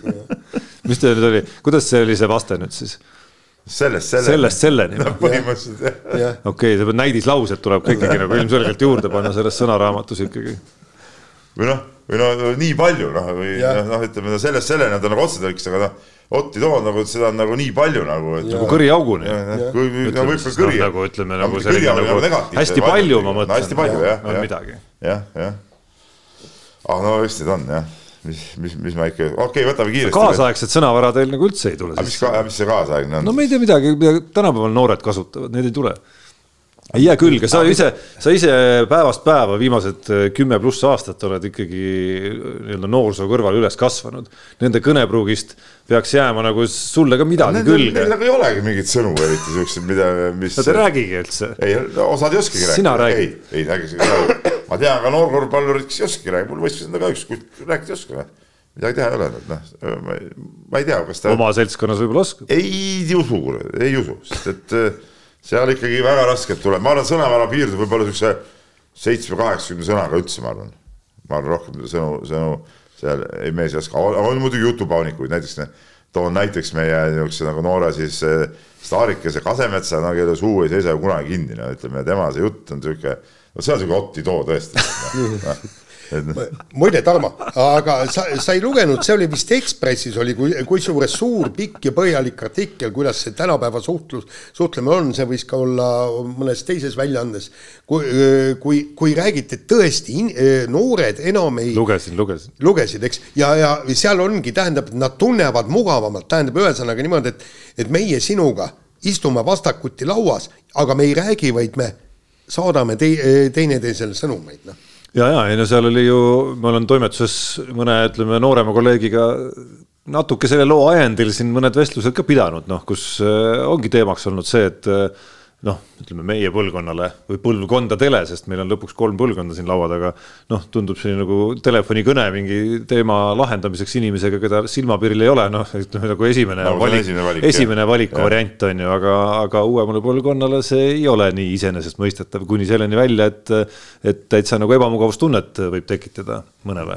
mis teil nüüd oli, kuidas see oli see vaste nüüd siis? sellest selleni. sellest selleni no,. põhimõtteliselt jah. okei okay,, see näidislaused tuleb ka ikkagi nagu ilmselgelt juurde panna selles sõnaraamatus ikkagi. või noh või no nii palju noh, või noh, noh, ütleme no sellest selleni on ta nagu otsetõlkes, aga noh, Otti Toon nagu seda on nagu nii palju nagu. nagu kõriauguni. kui no võib-olla kõri. nagu ütleme nagu selline nagu, nagu hästi palju ma mõtlen. hästi palju jah, jah. midagi. jah, jah. ah no eks need on jah mis, mis, mis ma ikka, okei okay,, võtame kiiresti. kaasaegset sõnavara teil nagu üldse ei tule. mis, mis see kaasaegne on? no me ei tea midagi, mida tänapäeval noored kasutavad, need ei tule ei jää külge, sa ise, sa ise päevast päeva viimased äh, kümme pluss aastat oled ikkagi äh, nii-öelda noorsoo kõrval üles kasvanud. Nende kõnepruugist peaks jääma nagu sulle ka midagi no, külge. Neil nagu ei olegi mingeid sõnu eriti siukseid, mida, mis. Nad ei räägigi üldse. ei, osad ei oskagi rääkida. ei, ei räägi, ma tean ka noorkorvpallurid, kes ei oskagi rääkida, mul võistluses on ka üks, rääkida ei oska midagi teha ei ole, noh, ma ei tea, kas ta. oma seltskonnas võib-olla oskab. ei usu, ei usu, sest et seal ikkagi väga raskelt tuleb, ma arvan, sõnavara piirdub võib-olla siukse seitsme-kaheksakümne sõnaga üldse, ma arvan. ma arvan, rohkem sõnu, sõnu seal ei mees ei oska, on muidugi jutupaunikuid, näiteks toon näiteks meie niisuguse nagu noore siis eh, staarikese Kasemetsa, no kelle suu ei seisa ju kunagi kinni, no ütleme, tema see jutt on sihuke, no see on sihuke Otti too tõesti. no, muide, Tarmo, aga sa, sa ei lugenud, see oli vist Ekspressis oli, kui, kusjuures suur, pikk ja põhjalik artikkel, kuidas see tänapäeva suhtlus, suhtlemine on, see võis ka olla mõnes teises väljaandes. kui, kui, kui räägiti, et tõesti noored enam ei. lugesin, lugesin. lugesid, eks, ja, ja seal ongi, tähendab, nad tunnevad mugavamalt, tähendab ühesõnaga niimoodi, et, et meie sinuga istume vastakuti lauas, aga me ei räägi, vaid me saadame tei, teineteisele sõnumeid, noh ja, ja ei no seal oli ju, ma olen toimetuses mõne, ütleme, noorema kolleegiga natuke selle loo ajendil siin mõned vestlused ka pidanud, noh, kus äh, ongi teemaks olnud see, et äh, noh, ütleme meie põlvkonnale või põlvkondadele, sest meil on lõpuks kolm põlvkonda siin laua taga. noh, tundub selline nagu telefonikõne mingi teema lahendamiseks inimesega, keda silmapiiril ei ole, noh, ütleme nagu esimene no, valik, esimene valik, esimene valiku variant on ju, aga, aga uuemale põlvkonnale see ei ole nii iseenesestmõistetav, kuni selleni välja, et, et täitsa nagu ebamugavustunnet võib tekitada mõnele.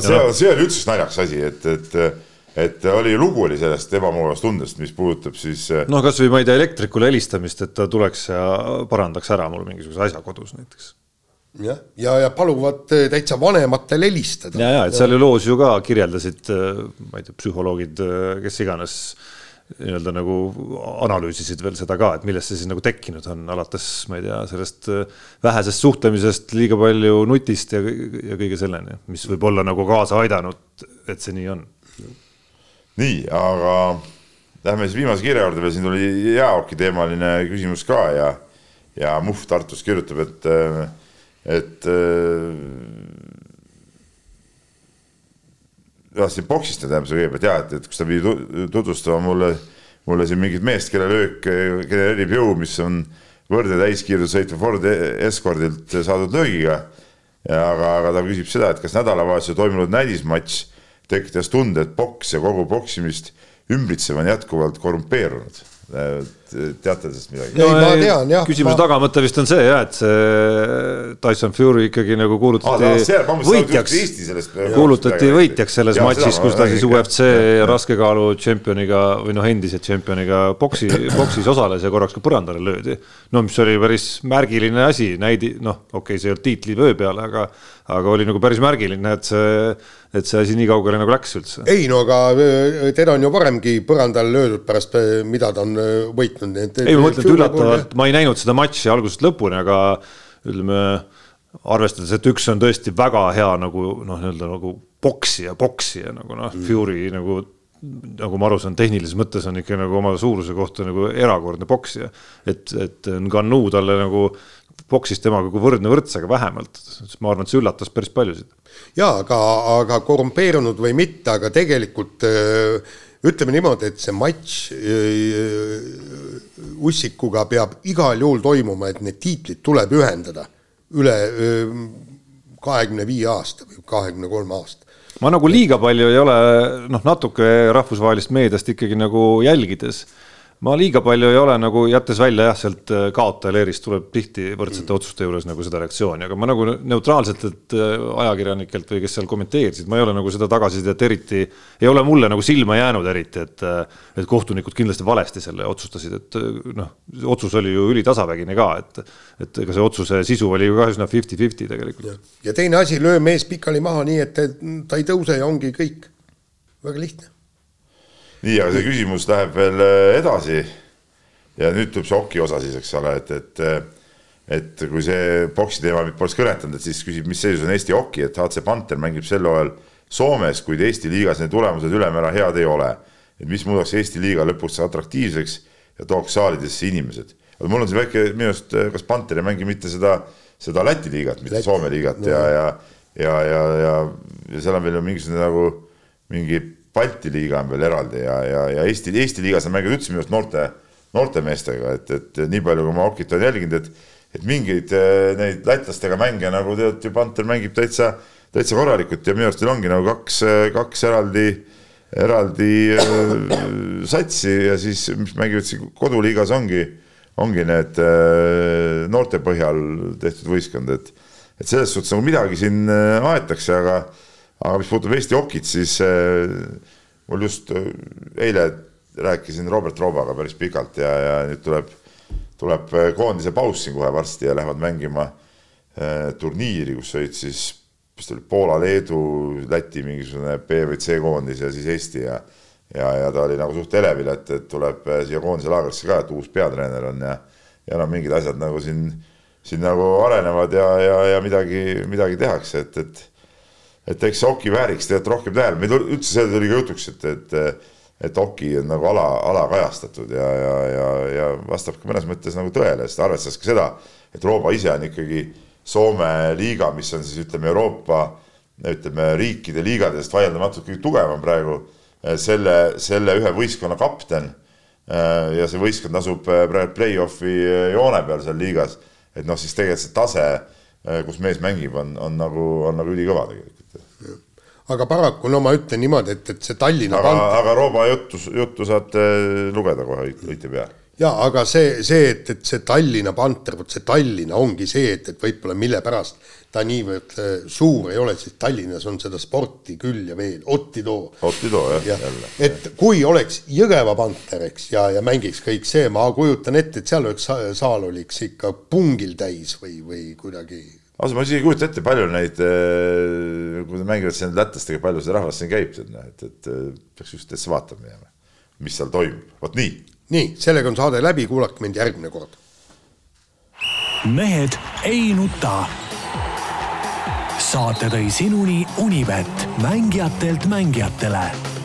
see on, see on üldse naljakas asi, et, et et oli lugu oli sellest ebamugavast tundest, mis puudutab siis. Äh, no kasvõi ma ei tea, elektrikule helistamist, et ta tuleks ja parandaks ära mul mingisuguse asja kodus näiteks. jah, ja, ja, ja paluvad äh, täitsa vanematel helistada. ja, ja et seal ju loos ju ka kirjeldasid, äh, ma ei tea, psühholoogid, kes iganes nii-öelda nagu analüüsisid veel seda ka, et millest see siis nagu tekkinud on, alates ma ei tea, sellest vähesest suhtlemisest, liiga palju nutist ja, ja kõige selleni, mis võib olla nagu kaasa aidanud, et see nii on nii, aga lähme siis viimase kirja juurde veel, siin tuli jäähoki teemaline küsimus ka ja, ja Muhv Tartust kirjutab, et, et jah, siin boksist tähendab see kõigepealt ja, et, et kus ta pidi tutvustama mulle, mulle siin mingit meest, kelle löök genereerib jõu, mis on võrdne täiskiirusel sõitva Ford Escordilt saadud löögiga. aga, aga ta küsib seda, et kas nädalavahetusel toimunud näidismatš tekitas tunde, et poks ja kogu poksimist ümbritsev on jätkuvalt korrumpeerunud. teate sellest midagi? ei, ma tean jah. küsimuse ma... tagamõte vist on see jah, et see Tyson Fury ikkagi nagu kuulutati ah, võitjaks, kuulutati võitjaks selles ja, matšis, kus ta siis UFC raskekaalu tšempioniga või noh, endise tšempioniga boksi, boksis osales ja korraks ka põrandale löödi. no mis oli päris märgiline asi, näidi-, noh, okei okay,, see ei olnud tiitlivöö peale, aga aga oli nagu päris märgiline, et see, et see asi nii kaugele nagu läks üldse. ei no aga äh, teda on ju varemgi põrandale löödud pärast, äh, mida ta on äh, võitnud. ei, ma mõtlen, et üllatavalt, ma ei näinud seda matši algusest lõpuni, aga ütleme, arvestades, et üks on tõesti väga hea nagu noh, nii-öelda nagu poksija, poksija nagu noh mm., Fury nagu nagu ma aru saan, tehnilises mõttes on ikka nagu oma suuruse kohta nagu erakordne poksija. et, et Ngannou talle nagu boksis temaga kui võrdne võrdsega vähemalt, ma arvan, et see üllatas päris paljusid. jaa, aga, aga korrumpeerunud või mitte, aga tegelikult ütleme niimoodi, et see matš Ussikuga peab igal juhul toimuma, et need tiitlid tuleb ühendada üle kahekümne viie aasta või kahekümne kolme aasta ma nagu liiga palju ei ole, noh, natuke rahvusvahelist meediast ikkagi nagu jälgides ma liiga palju ei ole nagu, jättes välja jah, sealt äh, kaotaja leerist tuleb tihti võrdsete otsuste juures nagu seda reaktsiooni, aga ma nagu neutraalsetelt äh, ajakirjanikelt või kes seal kommenteerisid, ma ei ole nagu seda tagasisidet eriti, ei ole mulle nagu silma jäänud eriti, et, äh, et kohtunikud kindlasti valesti selle otsustasid, et noh, otsus oli ju ülitasavägine ka, et, et ega see otsuse sisu oli ju ka üsna fifty-fifty tegelikult. ja teine asi, löö mees pikali maha nii, et ta ei tõuse ja ongi kõik, väga lihtne nii, aga see küsimus läheb veel äh, edasi. ja nüüd tuleb see oki osa siis, eks ole, et, et, äh, et kui see boksi teema mind poleks kõnetanud, et siis küsib, mis seisus on Eesti oki, et HC Panther mängib sel hooajal Soomes, kuid Eesti liigas need tulemused ülemäära head ei ole. et mis muudaks Eesti liiga lõpuks atraktiivseks ja tooks saalidesse inimesed. aga mul on siin väike, minu arust, äh, kas Panther ei mängi mitte seda, seda Läti liigat, mitte Läti. Soome liigat no. ja, ja, ja, ja, ja, ja seal on veel mingisugune nagu mingi Balti liiga on veel eraldi ja, ja, ja Eesti, Eesti liigas on mänginud üldse minu arust noorte, noorte meestega, et, et nii palju, kui ma Okit olen jälginud, et et mingeid äh, neid lätlastega mänge nagu tead ju Panter mängib täitsa, täitsa korralikult ja minu arust neil ongi nagu kaks, kaks eraldi, eraldi äh, satsi ja siis, mis mängivad siin koduliigas, ongi, ongi need äh, noorte põhjal tehtud võistkond, et et selles suhtes nagu midagi siin aetakse, aga aga mis puudutab Eesti okit, siis äh, mul just äh, eile rääkisin Robert Roobaga päris pikalt ja, ja nüüd tuleb, tuleb äh, koondise paus siin kohe varsti ja lähevad mängima turniiri, kus olid siis, mis ta oli, Poola, Leedu, Läti mingisugune B või C koondis ja siis Eesti ja ja, ja ta oli nagu suht elevil, et, et tuleb siia koondise laagrisse ka, et uus peatreener on ja ja noh, mingid asjad nagu siin, siin nagu arenevad ja, ja, ja midagi, midagi tehakse, et, et et eks see Oki vääriks tegelikult rohkem tähelepanu, meil üldse see tuli ka jutuks, et, et et Oki on nagu ala, alakajastatud ja, ja, ja, ja vastab ka mõnes mõttes nagu tõele, sest arvestades ka seda, et Rooba ise on ikkagi Soome liiga, mis on siis ütleme Euroopa ütleme riikide liigadest vaieldamatult kõige tugevam praegu, selle, selle ühe võistkonna kapten. ja see võistkond asub praegu play-off'i joone peal seal liigas, et noh, siis tegelikult see tase, kus mees mängib, on, on nagu, on nagu ülikõva tegelikult aga paraku no ma ütlen niimoodi, et, et see Tallinna aga, aga Rooba juttu, juttu saate lugeda kohe õite peale ja aga see, see, et, et see Tallinna Panter, vot see Tallinna ongi see, et, et võib-olla mille pärast ta niivõrd äh, suur ei ole, sest Tallinnas on seda sporti küll ja veel, Otti too. Otti too jah ja,, jälle. et kui oleks Jõgeva Panter, eks, ja, ja mängiks kõik see, ma kujutan ette, et seal oleks saal oleks ikka pungil täis või, või kuidagi ausalt, ma isegi ei kujuta ette, palju neid, eh, kui nad mängivad siin lätlastega, palju see rahvas siin käib, et, et peaks just täitsa vaatama minema, mis seal toimub, vot nii. nii, sellega on saade läbi, kuulake mind järgmine kord. mehed ei nuta. saate tõi sinuni Unibet, mängijatelt mängijatele